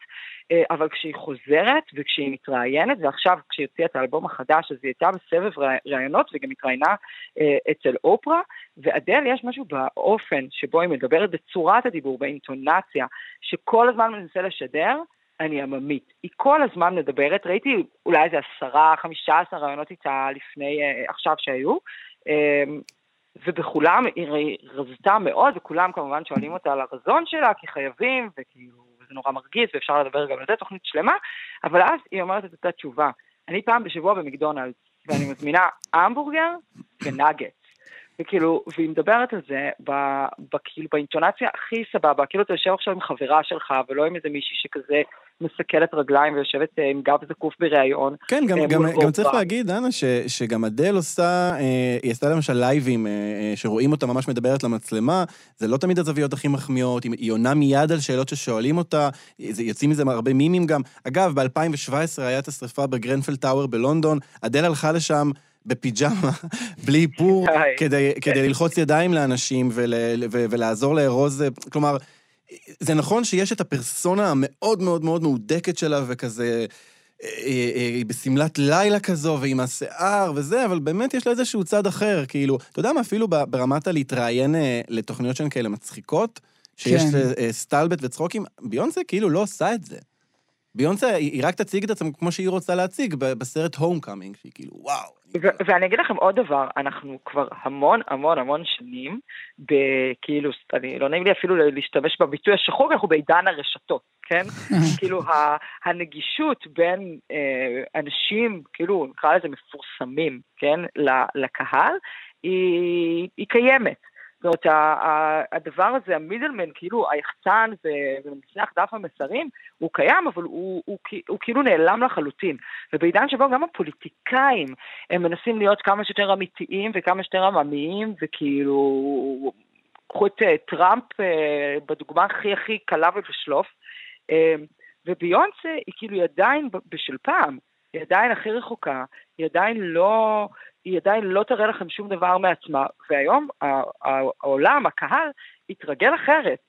אה, אבל כשהיא חוזרת וכשהיא מתראיינת, ועכשיו כשהיא הוציאה את האלבום החדש, אז היא הייתה בסבב ראיונות וגם התראיינה אה, אצל אופרה, ואדל יש משהו באופן שבו היא מדברת, בצורת הדיבור, באינטונציה, שכל הזמן מנסה לשדר, אני עממית. היא כל הזמן מדברת, ראיתי אולי איזה עשרה, חמישה עשר רעיונות איתה לפני, אה, עכשיו שהיו, אה, ובכולם היא רזתה מאוד, וכולם כמובן שואלים אותה על הרזון שלה, כי חייבים, וכאילו, זה נורא מרגיז, ואפשר לדבר גם על זה, תוכנית שלמה, אבל אז היא אומרת את אותה תשובה. אני פעם בשבוע במקדונלדס, ואני מזמינה המבורגר ונאגט. וכאילו, והיא מדברת על זה ב, ב, כאילו, באינטונציה הכי סבבה, כאילו אתה יושב עכשיו עם חברה שלך, ולא עם איזה מישהי שכזה מסכלת רגליים ויושבת אה, עם גב זקוף בריאיון. כן, גם, אה, גם, מול גם צריך אופרה. להגיד, אנה, ש, שגם אדל עושה, אה, היא עשתה למשל לייבים אה, אה, שרואים אותה ממש מדברת למצלמה, זה לא תמיד הזוויות הכי מחמיאות, היא, היא עונה מיד על שאלות ששואלים אותה, זה- יוצאים מזה הרבה מימים גם. אגב, ב-2017 היה את השרפה בגרנפל טאוור בלונדון, אדל הלכה לשם בפיג'מה, בלי איפור, די. כדי, כדי ללחוץ ידיים לאנשים ול, ו, ולעזור לארוז, אה, כלומר, זה נכון שיש את הפרסונה המאוד מאוד מאוד מהודקת שלה וכזה... אה, אה, היא בשמלת לילה כזו, ועם השיער וזה, אבל באמת יש לה איזשהו צד אחר, כאילו, אתה יודע מה, אפילו ברמת הלהתראיין אה, לתוכניות שהן כאלה מצחיקות, שיש כן. אה, אה, סטלבט וצחוקים, ביונסה כאילו לא עושה את זה. ביונסה, היא היא רק תציג את עצמה כמו שהיא רוצה להציג בסרט הום קאמינג, שהיא כאילו, וואו. ו- ואני אגיד לכם עוד דבר, אנחנו כבר המון המון המון שנים, בכאילו, אני לא נעים לי אפילו להשתמש בביטוי השחור, אנחנו בעידן הרשתות, כן? כאילו ה- הנגישות בין אה, אנשים, כאילו נקרא לזה מפורסמים, כן? ל- לקהל, היא, היא קיימת. זאת אומרת, הדבר הזה, המידלמן, כאילו היחצן ומצנח דף המסרים, הוא קיים, אבל הוא, הוא, הוא, הוא כאילו נעלם לחלוטין. ובעידן שבו גם הפוליטיקאים, הם מנסים להיות כמה שיותר אמיתיים וכמה שיותר עממיים, וכאילו, קחו את אה, טראמפ אה, בדוגמה הכי הכי קלה ובשלוף, אה, וביונסה היא כאילו עדיין בשל פעם, היא עדיין הכי רחוקה, היא עדיין לא, היא עדיין לא תראה לכם שום דבר מעצמה, והיום העולם, הקהל, התרגל אחרת.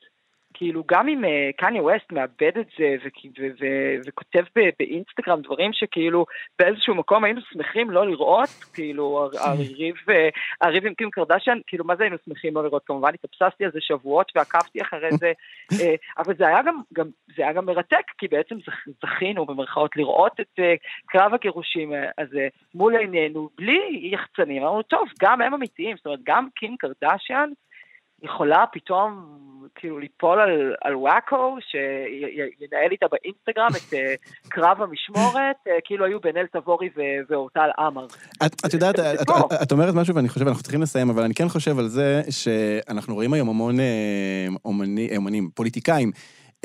כאילו, גם אם אה, קניה ווסט מאבד את זה וכי- ו- ו- וכותב ב- באינסטגרם דברים שכאילו באיזשהו מקום היינו שמחים לא לראות, כאילו, הר- הריב, אה, הריב עם קים קרדשן, כאילו, מה זה היינו שמחים לא לראות? כמובן, התאבססתי על זה שבועות ועקבתי אחרי זה, אה, אבל זה היה גם, גם, זה היה גם מרתק, כי בעצם זכ- זכינו, במרכאות, לראות את אה, קרב הגירושים אה, הזה מול עינינו, בלי יחצנים. אמרנו, טוב, גם הם אמיתיים, זאת אומרת, גם קים קרדשן, יכולה פתאום כאילו ליפול על, על וואקו, שינהל איתה באינסטגרם את אה, קרב המשמורת, אה, כאילו היו בן אל תבורי ואורטל עמר. את, את יודעת, את. את, את אומרת משהו ואני חושב, אנחנו צריכים לסיים, אבל אני כן חושב על זה שאנחנו רואים היום המון אה, אומני, אומנים, פוליטיקאים.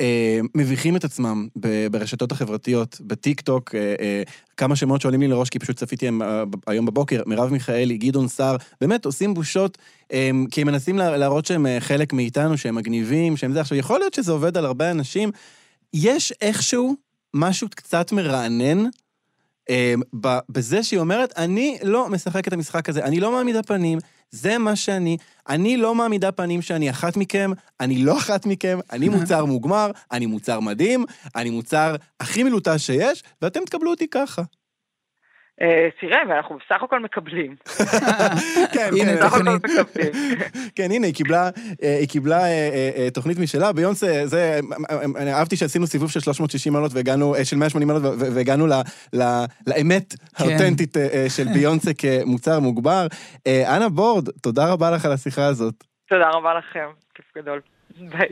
אה, מביכים את עצמם ב- ברשתות החברתיות, בטיק טוק, אה, אה, כמה שמות שעולים לי לראש, כי פשוט צפיתי הם, אה, היום בבוקר, מרב מיכאלי, גדעון סער, באמת עושים בושות, אה, כי הם מנסים לה- להראות שהם אה, חלק מאיתנו, שהם מגניבים, שהם זה. עכשיו, יכול להיות שזה עובד על הרבה אנשים. יש איכשהו משהו קצת מרענן ב- בזה שהיא אומרת, אני לא משחק את המשחק הזה, אני לא מעמידה פנים, זה מה שאני, אני לא מעמידה פנים שאני אחת מכם, אני לא אחת מכם, אני מוצר מוגמר, אני מוצר מדהים, אני מוצר הכי מלוטש שיש, ואתם תקבלו אותי ככה. אה, תראה, ואנחנו בסך הכל מקבלים. כן, כן. בסך הכל תוכנית. מקבלים. כן, הנה, היא קיבלה, אה, אה, תוכנית משלה, ביונסה, זה, אני אהבתי שעשינו סיבוב של 360 מעלות והגענו, של 180 מעלות, ו- והגענו ל- ל- לאמת האותנטית אה, אה, של ביונסה כמוצר מוגבר. אנה בורד, תודה רבה לך על השיחה הזאת. תודה רבה לכם, כיף גדול. ביי.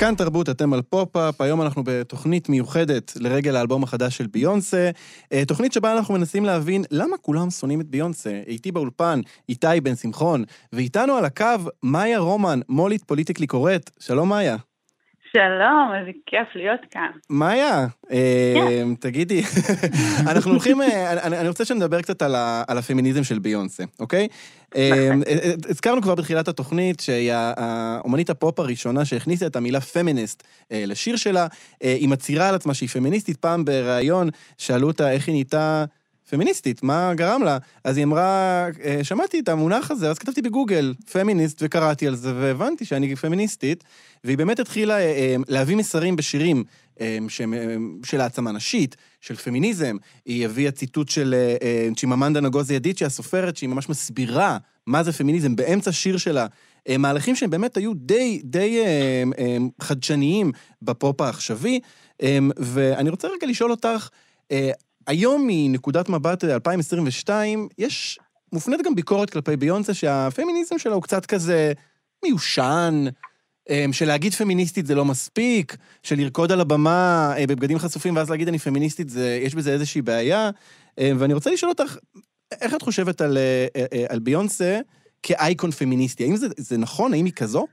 כאן תרבות, אתם על פופ-אפ, היום אנחנו בתוכנית מיוחדת לרגל האלבום החדש של ביונסה, אה, תוכנית שבה אנחנו מנסים להבין למה כולם שונאים את ביונסה. איתי באולפן, איתי בן שמחון, ואיתנו על הקו, מאיה רומן, מולית פוליטיקלי קוראת. שלום מאיה. שלום, איזה כיף להיות כאן. מאיה, אה, תגידי, אנחנו הולכים, אה, אני, רוצה שנדבר קצת על, הפמיניזם של ביונסה, אוקיי? אה, הזכרנו כבר בתחילת התוכנית שהיא האומנית הפופ הראשונה שהכניסה את המילה פמיניסט לשיר שלה. היא מצהירה על עצמה שהיא פמיניסטית. פעם בריאיון שאלו אותה איך היא נהייתה פמיניסטית, מה גרם לה? אז היא אמרה, אה, שמעתי את המונח הזה, אז כתבתי בגוגל פמיניסט וקראתי על זה והבנתי שאני פמיניסטית. והיא באמת התחילה אה, אה, להביא מסרים בשירים של העצמה נשית, של פמיניזם. היא הביאה ציטוט של צ'יממנדה נגוזי אדיצ'י, הסופרת, שהיא ממש מסבירה מה זה פמיניזם באמצע שיר שלה. מהלכים שהם באמת היו די, די חדשניים בפופ העכשווי. ואני רוצה רגע לשאול אותך, היום מנקודת מבט 2022, יש, מופנית גם ביקורת כלפי ביונסה שהפמיניזם שלה הוא קצת כזה מיושן, אמ, שלהגיד פמיניסטית זה לא מספיק, של לרקוד על הבמה אה, בבגדים חשופים ואז להגיד אני פמיניסטית, זה, יש בזה איזושהי בעיה. אמ, ואני רוצה לשאול אותך, איך את חושבת על, אה, אה, על ביונסה כאייקון פמיניסטי? האם זה, זה נכון? האם היא כזו?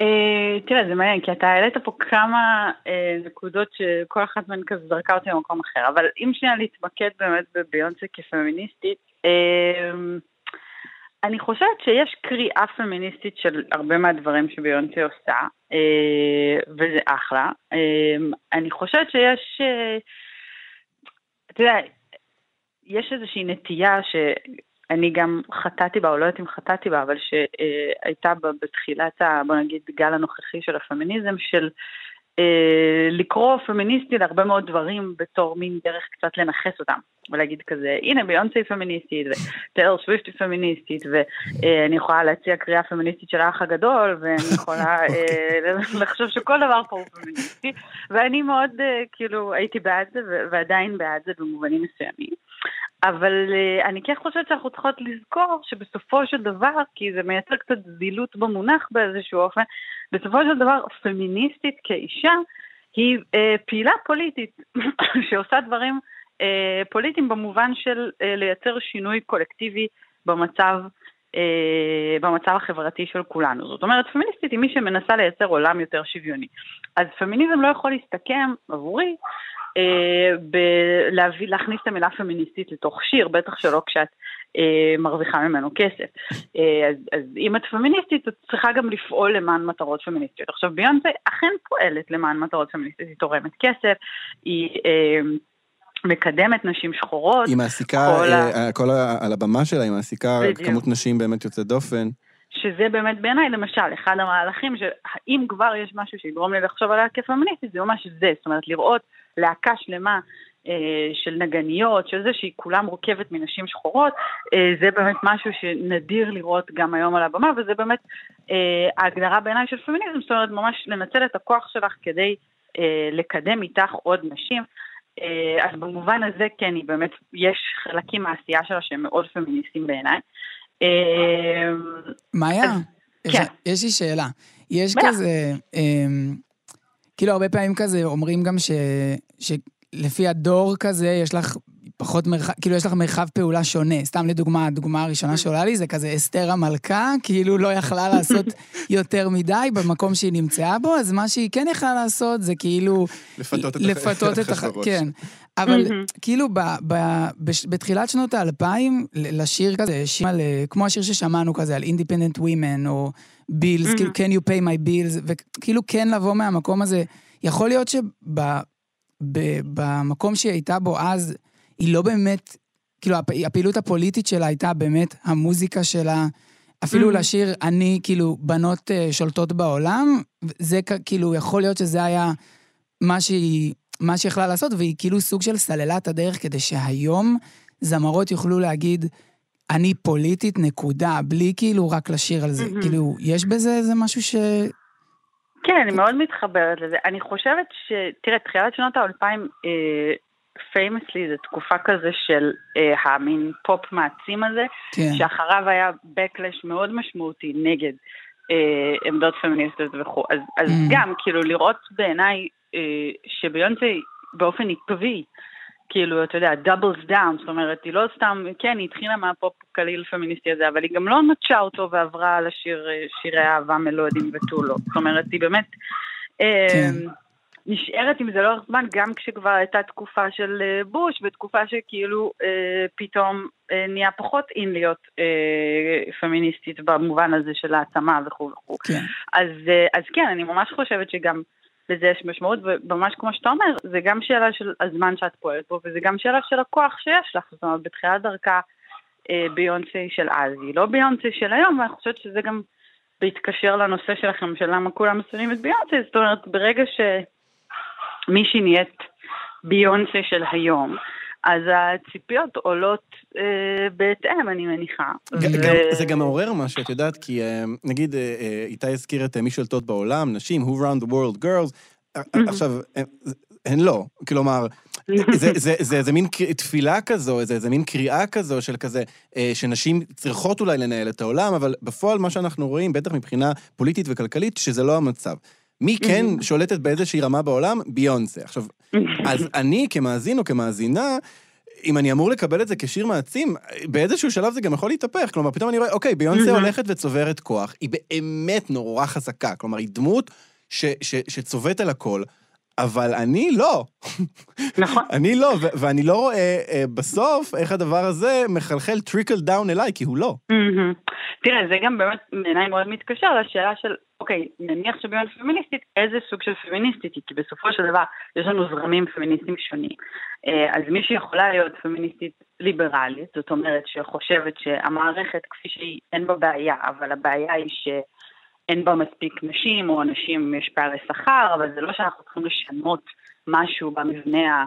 אה, תראה, זה מעניין, כי אתה העלית פה כמה אה, נקודות שכל אחת מהן כזה זרקה אותי למקום אחר, אבל אם שנייה להתמקד באמת בביונסה כפמיניסטית, אה, אני חושבת שיש קריאה פמיניסטית של הרבה מהדברים שביונסה עושה, וזה אחלה. אני חושבת שיש, אתה יודע, יש איזושהי נטייה שאני גם חטאתי בה, או לא יודעת אם חטאתי בה, אבל שהייתה בה בתחילת, ה, בוא נגיד, גל הנוכחי של הפמיניזם, של אה, לקרוא פמיניסטי להרבה מאוד דברים בתור מין דרך קצת לנכס אותם. ולהגיד כזה, הנה ביונסה היא פמיניסטית, וטיילור סוויפט היא פמיניסטית, ואני יכולה להציע קריאה פמיניסטית של האח הגדול, ואני יכולה אה, לחשוב שכל דבר פה הוא פמיניסטי, ואני מאוד, אה, כאילו, הייתי בעד זה, ועדיין בעד זה במובנים מסוימים. אבל אה, אני כן חושבת שאנחנו צריכות לזכור שבסופו של דבר, כי זה מייצר קצת זילות במונח באיזשהו אופן, בסופו של דבר פמיניסטית כאישה היא אה, פעילה פוליטית שעושה דברים אה, פוליטיים במובן של אה, לייצר שינוי קולקטיבי במצב, אה, במצב החברתי של כולנו. זאת אומרת, פמיניסטית היא מי שמנסה לייצר עולם יותר שוויוני. אז פמיניזם לא יכול להסתכם עבורי אה, להכניס את המילה פמיניסטית לתוך שיר, בטח שלא כשאת אה, מרוויחה ממנו כסף. אה, אז, אז אם את פמיניסטית, את צריכה גם לפעול למען מטרות פמיניסטיות. עכשיו, ביונסה אכן פועלת למען מטרות פמיניסטיות, היא תורמת כסף, היא... מקדמת נשים שחורות. היא מעסיקה, כל ה- כל ה... על הבמה שלה, היא מעסיקה בדיוק. כמות נשים באמת יוצאת דופן. שזה באמת בעיניי, למשל, אחד המהלכים, שאם כבר יש משהו שיגרום לי לחשוב עליה כפמיניסטית, זה ממש זה, זאת אומרת, לראות להקה שלמה אה, של נגניות, של זה שהיא כולה מורכבת מנשים שחורות, אה, זה באמת משהו שנדיר לראות גם היום על הבמה, וזה באמת אה, ההגדרה בעיניי של פמיניזם, זאת אומרת, ממש לנצל את הכוח שלך כדי לקדם איתך עוד נשים. אז במובן הזה, כן, היא באמת, יש חלקים מהעשייה שלה שהם מאוד פמיניסטיים בעיניי. מאיה, כן. יש לי שאלה. יש בטח. כזה, כאילו הרבה פעמים כזה אומרים גם ש, שלפי הדור כזה יש לך פחות מרחב, כאילו יש לך מרחב פעולה שונה. סתם לדוגמה, הדוגמה הראשונה שעולה לי זה כזה אסתר המלכה, כאילו לא יכלה לעשות יותר מדי במקום שהיא נמצאה בו, אז מה שהיא כן יכלה לעשות זה כאילו... לפתות את לפתות את הח... אחשוורוש. כן. אבל מהמם. כאילו ב, ב, בש, בתחילת שנות האלפיים, לשיר כזה, שיר על, אה, כמו השיר ששמענו כזה, על Independent Women, או Bills, כאילו, Can you pay my bills, וכאילו כן לבוא מהמקום הזה. יכול להיות שבמקום שהיא הייתה בו אז, היא לא באמת, כאילו, הפ, הפעילות הפוליטית שלה הייתה באמת המוזיקה שלה, אפילו Mhm. לשיר אני, כאילו, בנות אה, שולטות בעולם, זה כאילו, יכול להיות שזה היה מה שהיא, מה שיכלה לעשות, והיא כאילו סוג של סללה את הדרך כדי שהיום זמרות יוכלו להגיד, אני פוליטית, נקודה, בלי כאילו רק לשיר על זה. מהמם. כאילו, יש בזה איזה משהו ש... כן, אני מאוד מתחברת לזה. אני חושבת ש... תראה, תחילת שנות האלפיים, פיימסלי, זו תקופה כזה של אה, המין פופ מעצים הזה, כן. שאחריו היה backlash מאוד משמעותי נגד אה, עמדות פמיניסטיות וכו'. אז, אז Mm. גם, כאילו, לראות בעיניי אה, שביונסה באופן עקבי, כאילו, אתה יודע, doubles down, זאת אומרת, היא לא סתם, כן, היא התחילה מהפופ קליל פמיניסטי הזה, אבל היא גם לא נטשה אותו ועברה על השיר, אה, שירי אהבה מלודים ותו לא. זאת אומרת, היא באמת אה, כן. נשארת עם זה לאורך זמן, גם כשכבר הייתה תקופה של אה, בוש, בתקופה שכאילו אה, פתאום אה, נהיה פחות אין להיות אה, פמיניסטית במובן הזה של העצמה וכו' וכו'. כן. אז, אה, אז כן, אני ממש חושבת שגם לזה יש משמעות, וממש כמו שאתה אומר, זה גם שאלה של הזמן שאת פועלת בו, וזה גם שאלה של הכוח שיש לך. זאת אומרת, בתחילת דרכה אה, ביונסי של אז, היא לא ביונסי של היום, ואני חושבת שזה גם בהתקשר לנושא שלכם, של למה כולם שונאים את ביונסי, זאת אומרת, ברגע שמישהי נהיית ביונסי של היום, אז הציפיות עולות אה, בהתאם, אני מניחה. ג- ו- גם- זה גם מעורר משהו, את יודעת, כי אה, נגיד, אה, אה, איתי הזכיר את מי שולטות בעולם, נשים, Who Round the World Girls, אה, עכשיו, הן לא, כלומר, זה, זה, זה, זה מין תפילה כזו, זה, זה מין קריאה כזו של כזה, אה, שנשים צריכות אולי לנהל את העולם, אבל בפועל מה שאנחנו רואים, בטח מבחינה פוליטית וכלכלית, שזה לא המצב. מי כן שולטת באיזושהי רמה בעולם? ביונסה. עכשיו, אז אני כמאזין או כמאזינה, אם אני אמור לקבל את זה כשיר מעצים, באיזשהו שלב זה גם יכול להתהפך. כלומר, פתאום אני רואה, אוקיי, ביונסה מהמם. הולכת וצוברת כוח, היא באמת נורא חזקה. כלומר, היא דמות ש, ש, ששולטת על הכל, אבל אני לא. נכון. אני לא, ו- ואני לא רואה אה, בסוף איך הדבר הזה מחלחל trickle down אליי, כי הוא לא. מהמם. תראה, זה גם באמת בעיניי מאוד מתקשר לשאלה של, אוקיי, נניח שביונס פמיניסטית, איזה סוג של פמיניסטית היא? כי בסופו של דבר יש לנו זרמים פמיניסטיים שונים. אה, אז מי שיכולה להיות פמיניסטית ליברלית, זאת אומרת שחושבת שהמערכת כפי שהיא, אין בה בעיה, אבל הבעיה היא שאין בה מספיק נשים, או נשים יש פערי שכר, אבל זה לא שאנחנו צריכים לשנות משהו במבנה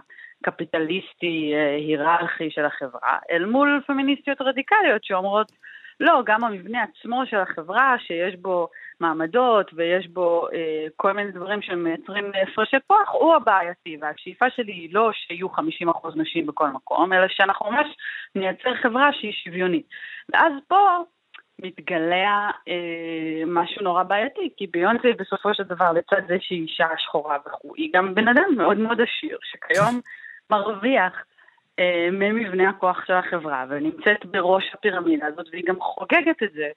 הקפיטליסטי, אה, היררכי של החברה, אל מול פמיניסטיות רדיקליות שאומרות, לא, גם המבנה עצמו של החברה, שיש בו מעמדות ויש בו אה, כל מיני דברים שמייצרים הפרשי כוח, הוא הבעייתי. והשאיפה שלי היא לא שיהיו 50% נשים בכל מקום, אלא שאנחנו ממש נייצר חברה שהיא שוויונית. ואז פה מתגלה אה, משהו נורא בעייתי, כי ביונסי בסופו של דבר, לצד זה שהיא אישה שחורה וכו', היא גם בן אדם מאוד מאוד עשיר, שכיום מרוויח אה, ממבנה הכוח של החברה, ונמצאת בראש הפירמידה הזאת, והיא גם חוגגת את זה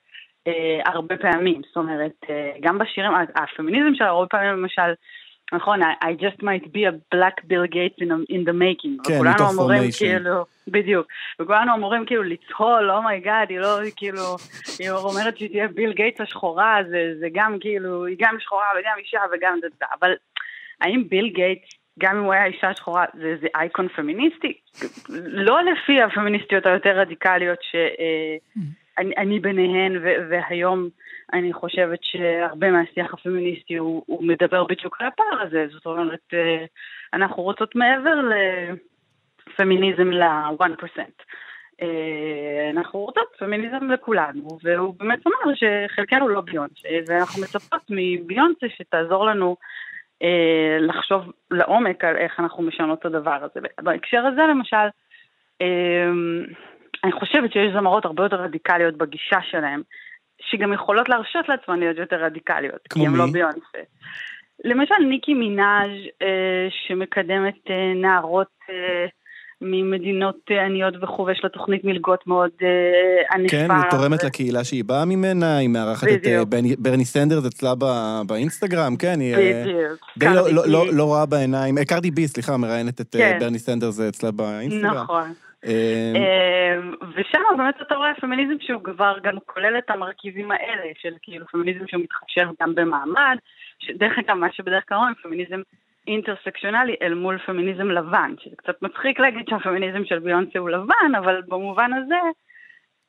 אה, הרבה פעמים. זאת אומרת, אה, גם בשירים, הפמיניזם שלה הרבה פעמים למשל, נכון, I, I just might be a black Bill Gates in, in the making. כן, וכולנו מתוך אמורים. כאילו, בדיוק. וכולנו אמורים כאילו לצהול, oh my god, היא לא כאילו, היא אומרת שהיא תהיה ביל גייטס השחורה, זה, זה גם כאילו, היא גם שחורה וגם אישה וגם זה. אבל האם ביל גייטס, גם אם הוא היה אישה שחורה, זה, זה אייקון פמיניסטי? לא לפי הפמיניסטיות היותר רדיקליות שאני אני ביניהן, ו, והיום אני חושבת שהרבה מהשיח הפמיניסטי הוא, הוא מדבר בדיוק על הפער הזה, זאת אומרת, אה, אנחנו רוצות מעבר לפמיניזם ל-1%. אה, אנחנו רוצות פמיניזם לכולנו, והוא באמת אמר שחלקנו לא ביונסה, ואנחנו מצפות מביונסה שתעזור לנו אה, לחשוב לעומק על איך אנחנו משנות את הדבר הזה. בהקשר הזה למשל, אני חושבת שיש זמרות הרבה יותר רדיקליות בגישה שלהם, שגם יכולות להרשות לעצמן להיות יותר רדיקליות, כמו כי הן לא מי? ביונסה. למשל ניקי מנאז' אה, שמקדמת אה, נערות אה, ממדינות עניות וכו', ויש לה תוכנית מלגות מאוד ענפה. כן, היא תורמת ו- לקהילה שהיא באה ממנה, היא מארחת את בדיוק. ברני סנדרס אצלה ב- באינסטגרם, כן, היא בדיוק. די לא- לא- לא-. לא רואה בעיניים, קרדי בי, סליחה, מראיינת את כן. ברני סנדרס אצלה באינסטגרם. נכון. אה, אה, ושם באמת אתה רואה פמיניזם שהוא כבר גם כולל את המרכיבים האלה, של כאילו פמיניזם שמתחשב גם במעמד, שדרך אגב, מה שבדרך כלל אומרים, פמיניזם אינטרסקציונלי אל מול פמיניזם לבן, שזה קצת מצחיק להגיד שהפמיניזם של ביונסה הוא לבן, אבל במובן הזה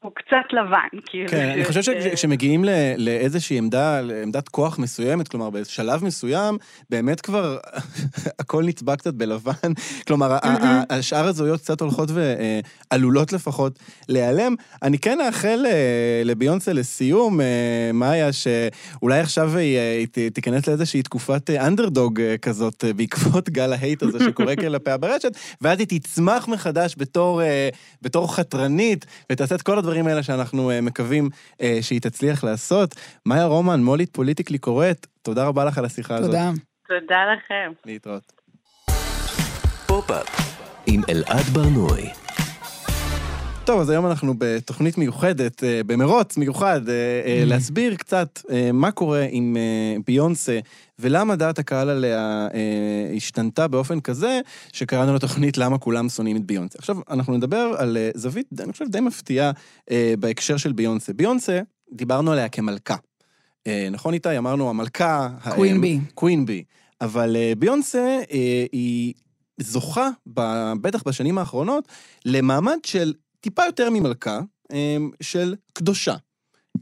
הוא קצת לבן, כאילו. כן, אני חושב שכשמגיעים לאיזושהי עמדה, לעמדת כוח מסוימת, כלומר, בשלב מסוים, באמת כבר הכל נצבע קצת בלבן. כלומר, השאר הזהויות קצת הולכות ועלולות לפחות להיעלם. אני כן אאחל אה, לביונסה לסיום, אה, מאיה, שאולי עכשיו היא אה, תיכנס לאיזושהי תקופת אה, אנדרדוג אה, כזאת, אה, בעקבות גל ההייט הזה שקורה כלפיה ברשת, ואז היא תצמח מחדש אה, בתור חתרנית, ותעשה את כל הדברים האלה שאנחנו אה, מקווים אה, שהיא תצליח לעשות. מאיה רומן, מולית פוליטיקלי קוראת, תודה רבה לך על השיחה הזאת. תודה. תודה לכם. להתראות. פופ-אפ עם אלעד ברנועי. טוב, אז היום אנחנו בתוכנית מיוחדת, אה, במרוץ מיוחד, אה, להסביר קצת מה קורה עם ביונסה, ולמה דעת הקהל עליה אה, השתנתה באופן כזה, שקראנו לתוכנית למה כולם שונאים את ביונסה. עכשיו, אנחנו נדבר על אה, זווית, אני חושב, די מפתיעה אה, בהקשר של ביונסה. ביונסה, דיברנו עליה כמלכה. אה, נכון איתי? אמרנו המלכה... קווין בי. קווין בי. אבל אה, ביונסה אה, היא זוכה, ב- בטח בשנים האחרונות, למעמד של טיפה יותר ממלכה, אה, של קדושה.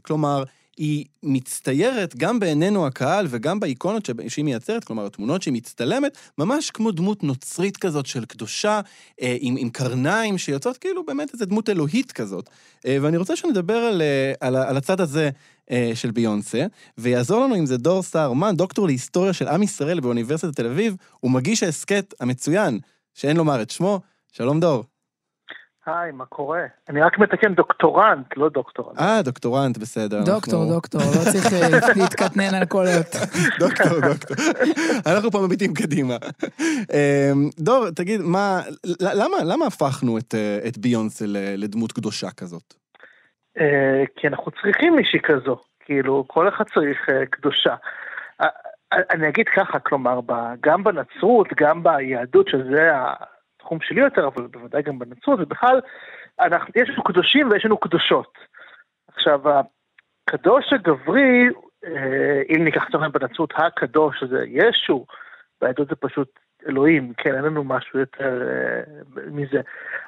כלומר, היא מצטיירת גם בעינינו הקהל וגם באיקונות שהיא מייצרת, כלומר, התמונות שהיא מצטלמת, ממש כמו דמות נוצרית כזאת של קדושה, אה, עם, עם קרניים שיוצאות כאילו באמת איזו דמות אלוהית כזאת. אה, ואני רוצה שנדבר על, אה, על, על הצד הזה של ביונסה, ויעזור לנו עם זה דור סהרמן, דוקטור להיסטוריה של עם ישראל באוניברסיטת תל אביב, ומגיש ההסכת המצוין, שאין לומר את שמו. שלום דור. היי, מה קורה? אני רק מתקן דוקטורנט, לא דוקטורנט. אה, דוקטורנט, בסדר. דוקטור, אנחנו- דוקטור, לא צריך אה, להתקטנן על קולות. דוקטור, דוקטור. אנחנו פה מביטים קדימה. אמ, דור, תגיד, מה, למה, למה הפכנו את, אה, את ביונסה ל- לדמות קדושה כזאת? אה, כי אנחנו צריכים מישהי כזו, כאילו, כל אחד צריך קדושה. אני אגיד ככה, כלומר, ב- גם בנצרות, גם ביהדות, שזה התחום שלי יותר, אבל בוודאי גם בנצרות, ובכלל, אנחנו, יש לנו קדושים ויש לנו קדושות. עכשיו, הקדוש הגברי, אה, אם ניקח את אומרת בנצרות, הקדוש זה ישו, ביהדות זה פשוט אלוהים, כן, אין לנו משהו יותר אה, מזה.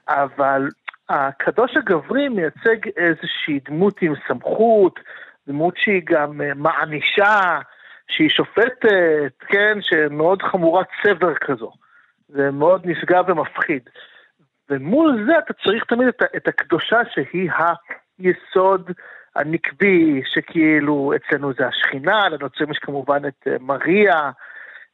אבל הקדוש הגברי מייצג איזושהי דמות עם סמכות, דמות שהיא גם אה, מענישה, שהיא שופטת, כן, שמאוד חמורת צבר כזו. זה מאוד נשגב ומפחיד. ומול זה אתה צריך תמיד את, את הקדושה שהיא היסוד הנקבי, שכאילו אצלנו זה השכינה, לנוצרים יש כמובן את אה, מריה,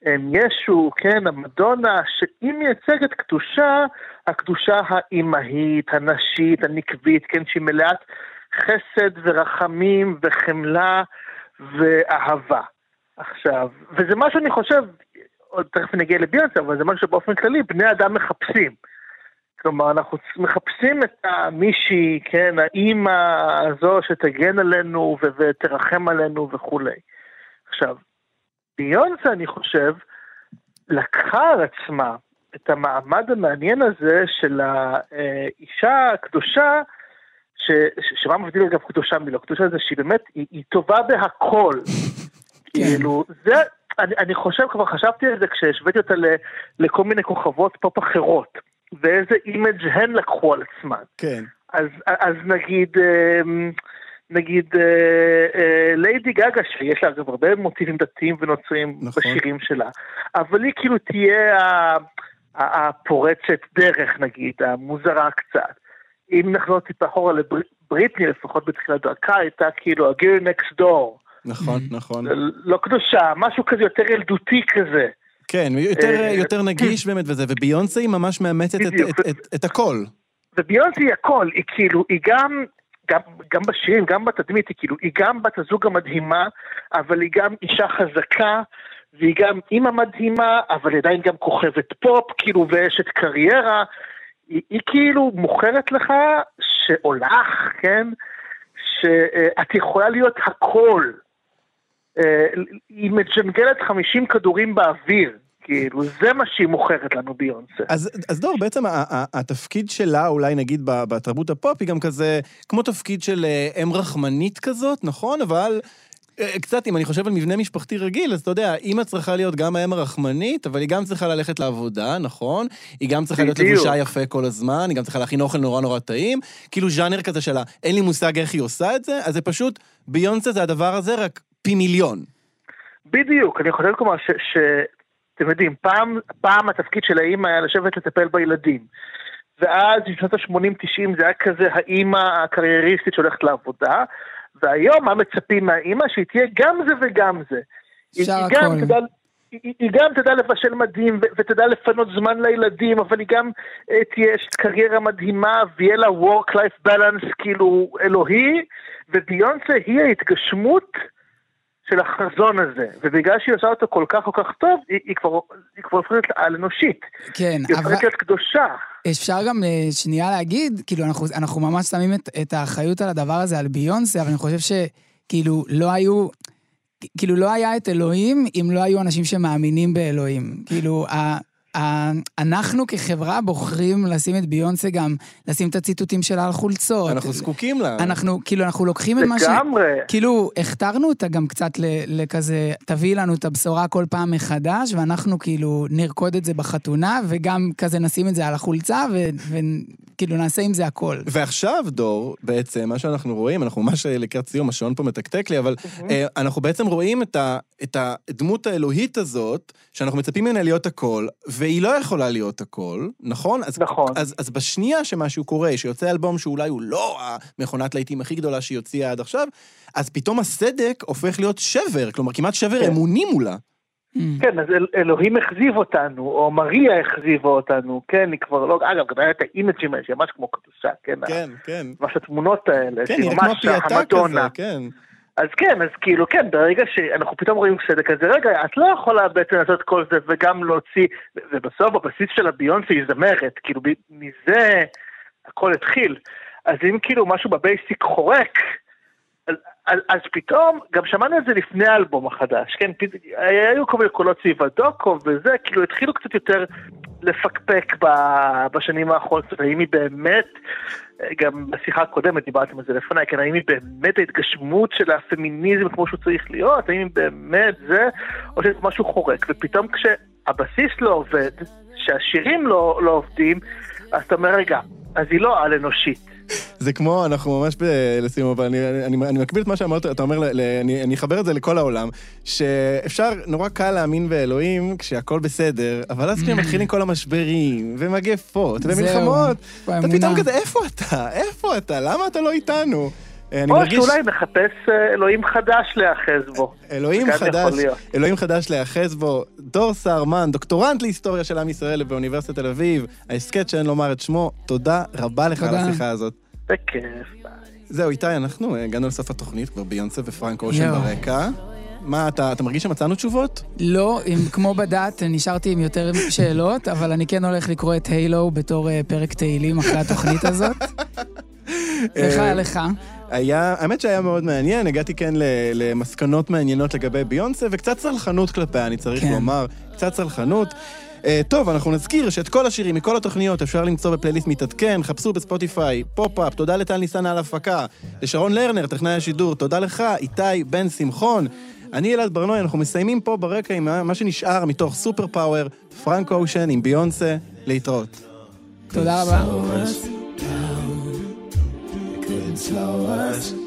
הם ישו, כן, המדונה, שהיא מייצגת קדושה, הקדושה האימהית, הנשית, הנקבית, כן, שהיא מלאת חסד ורחמים וחמלה ואהבה. עכשיו, וזה מה שאני חושב, עוד תכף נגיע לביאנסה, אבל זה משהו שבאופן כללי בני אדם מחפשים. כלומר, אנחנו מחפשים את המישהי, כן, האימא הזו שתגן עלינו ו- ותרחם עלינו וכולי. עכשיו, ביונסה, אני חושב, לקחה על עצמה את המעמד המעניין הזה של האישה הקדושה, ש, ש, שמה מבדיל אגב קדושה מלא קדושה זה שהיא באמת, היא, היא טובה בהכל. כאילו, זה, אני, אני חושב, כבר חשבתי על זה כשהשוויתי אותה ל, לכל מיני כוכבות פופ אחרות, ואיזה image הן לקחו על עצמן. כן. אז, אז נגיד, אמ, נגיד אה, אה, ליידי גגה, שיש לה אגב הרבה מוטיבים דתיים ונוצרים נכון. בשירים שלה, אבל היא כאילו תהיה הפורצת דרך נגיד, המוזרה קצת. אם נחזור טיפה אחורה לבריטני, לפחות בתחילת דרכה, הייתה כאילו ה girl next door. נכון, נכון. לא קדושה, משהו כזה יותר ילדותי כזה. כן, יותר, אה, יותר נגיש באמת וזה, וביונסה היא ממש מאמצת את. את, את, את הכל. וביונסה היא הכל, היא כאילו, היא גם, גם, גם בשירים, גם בתדמית, היא כאילו, היא גם בת הזוג המדהימה, אבל היא גם אישה חזקה, והיא גם אימא מדהימה, אבל עדיין גם כוכבת פופ, כאילו, ואשת קריירה. היא, היא כאילו מוכרת לך, או לך, כן, שאת יכולה להיות הכל. אה, היא מג'נגלת 50 כדורים באוויר. כאילו, זה מה שהיא מוכרת לנו ביונסה. אז, אז דור, בעצם התפקיד שלה, אולי נגיד בתרבות הפופ, היא גם כזה, כמו תפקיד של אה, אם רחמנית כזאת, נכון? אבל אה, קצת, אם אני חושב על מבנה משפחתי רגיל, אז אתה יודע, אימא צריכה להיות גם האם הרחמנית, אבל היא גם צריכה ללכת לעבודה, נכון? היא גם צריכה להיות בדיוק. לבושה יפה כל הזמן, היא גם צריכה להכין אוכל נורא נורא טעים. כאילו ז'אנר כזה שלה, אין לי מושג איך היא עושה את זה, אז זה פשוט, ביונסה זה הדבר הזה, רק פי מיליון. בדיוק, אני חושב כלומר ש... ש... אתם יודעים, פעם, פעם התפקיד של האימא היה לשבת לטפל בילדים. ואז בשנות ה-80-90 זה היה כזה האימא הקרייריסטית שהולכת לעבודה, והיום מה מצפים מהאימא? שהיא תהיה גם זה וגם זה. היא- היא גם. תדע- היא היא גם תדע לבשל מדהים ו- ותדע לפנות זמן לילדים, אבל היא גם אה, תהיה קריירה מדהימה ויהיה לה work-life balance כאילו אלוהי, וביונסה היא ההתגשמות של החזון הזה, ובגלל שהיא עושה אותו כל כך כל כך טוב, היא, היא כבר היא כבר הופכת להיות על-אנושית, כן, היא אבל הופכת להיות קדושה. אפשר גם אה, שנייה להגיד, כאילו, אנחנו, אנחנו ממש שמים את, את האחריות על הדבר הזה על ביונסה, אבל אני חושב שכאילו לא היו... כאילו לא היה את אלוהים אם לא היו אנשים שמאמינים באלוהים. כאילו, ה, אנחנו כחברה בוחרים לשים את ביונסה גם, לשים את הציטוטים שלה על חולצות. אנחנו זקוקים לה. אנחנו, כאילו, אנחנו לוקחים את מה ש... לגמרי. כאילו, הכתרנו אותה גם קצת ל- לכזה, תביאי לנו את הבשורה כל פעם מחדש, ואנחנו כאילו נרקוד את זה בחתונה, וגם כזה נשים את זה על החולצה, וכאילו נעשה עם זה הכל. ועכשיו, דור, בעצם, מה שאנחנו רואים, אנחנו ממש לקראת סיום, השעון פה מתקתק לי, אבל אה, אנחנו בעצם רואים את, ה, את הדמות האלוהית הזאת, שאנחנו מצפים ממנה להיות הכל, והיא לא יכולה להיות הכל, נכון? אז, נכון. אז, אז בשנייה שמשהו קורה, שיוצא אלבום שאולי הוא לא המכונת להיטים הכי גדולה שהיא הוציאה עד עכשיו, אז פתאום הסדק הופך להיות שבר, כלומר, כמעט שבר כן. אמוני מולה. Mm. כן, אז אל, אלוהים החזיב אותנו, או מריה החזיבה אותנו, כן, היא כבר לא, אגב, גם היה את האימג'ים האלה, שהיא ממש כמו קדושה, כן, כן, כן. ממש התמונות האלה, כן, שהיא נראה כמו ממש פייטה כזה, המדונה. כן. אז כן, אז כאילו, כן, ברגע שאנחנו פתאום רואים סדק כזה, רגע, את לא יכולה בעצם לעשות כל זה וגם להוציא, ובסוף בבסיס של הביונסי היא זמרת, כאילו מזה הכל התחיל. אז אם כאילו משהו בבייסיק חורק, אז, אז, פתאום, גם שמענו את זה לפני האלבום החדש, כן, פת, היו כל מיני קולות סביב הדוקו וזה, כאילו התחילו קצת יותר לפקפק ב, בשנים האחרונות, האם היא באמת, גם בשיחה הקודמת דיברתם על זה לפניי, כן, האם היא באמת ההתגשמות של הפמיניזם כמו שהוא צריך להיות, האם היא באמת זה, או שיש משהו חורק, ופתאום כשהבסיס לא עובד, שהשירים לא, לא עובדים, אז אתה אומר, רגע, אז היא לא על-אנושית. זה כמו, אנחנו ממש ב- לסיום, אבל אני, אני, אני מקביל את מה שאמרת, אתה אומר, ל, ל, אני, אני אחבר את זה לכל העולם, שאפשר, נורא קל להאמין באלוהים כשהכל בסדר, אבל אז כשהם מתחילים כל המשברים, ומגפות, ומלחמות, אתה. פתאום כזה, איפה אתה? איפה אתה? למה אתה לא איתנו? אני או מרגיש... שאולי נחפש אה, אלוהים חדש להיאחז בו. אלוהים חדש. אלוהים חדש להיאחז בו, דור סהרמן, דוקטורנט להיסטוריה של עם ישראל באוניברסיטת תל אביב, ההסכת שאין לומר את שמו, תודה רבה לך על. השיחה הזאת. בכיף, ביי. זהו, איתי, אנחנו אה, הגענו לסוף התוכנית, כבר ביונסה ופרנק אושן. ברקע. מה, אתה, אתה מרגיש שמצאנו תשובות? לא, עם, כמו בדת, נשארתי עם יותר שאלות, אבל אני כן הולך לקרוא את הילו בתור אה, פרק תהילים אחרי התוכנית הזאת. לך, לך. היה, האמת שהיה מאוד מעניין, הגעתי כן ל- למסקנות מעניינות לגבי ביונסה, וקצת סלחנות כלפיה, אני צריך כן. לומר, קצת סלחנות. Uh, טוב, אנחנו נזכיר שאת כל השירים מכל התוכניות אפשר למצוא בפלייליסט מתעדכן, חפשו בספוטיפיי, פופ-אפ, תודה לטל ניסן על ההפקה, לשרון לרנר, טכנאי השידור, תודה לך, איתי בן שמחון. אני אלעד ברנועי, אנחנו מסיימים פה ברקע עם מה שנשאר מתוך Superpower, פרנק אושן עם ביונסה, להתראות. תודה רבה. Couldn't slow us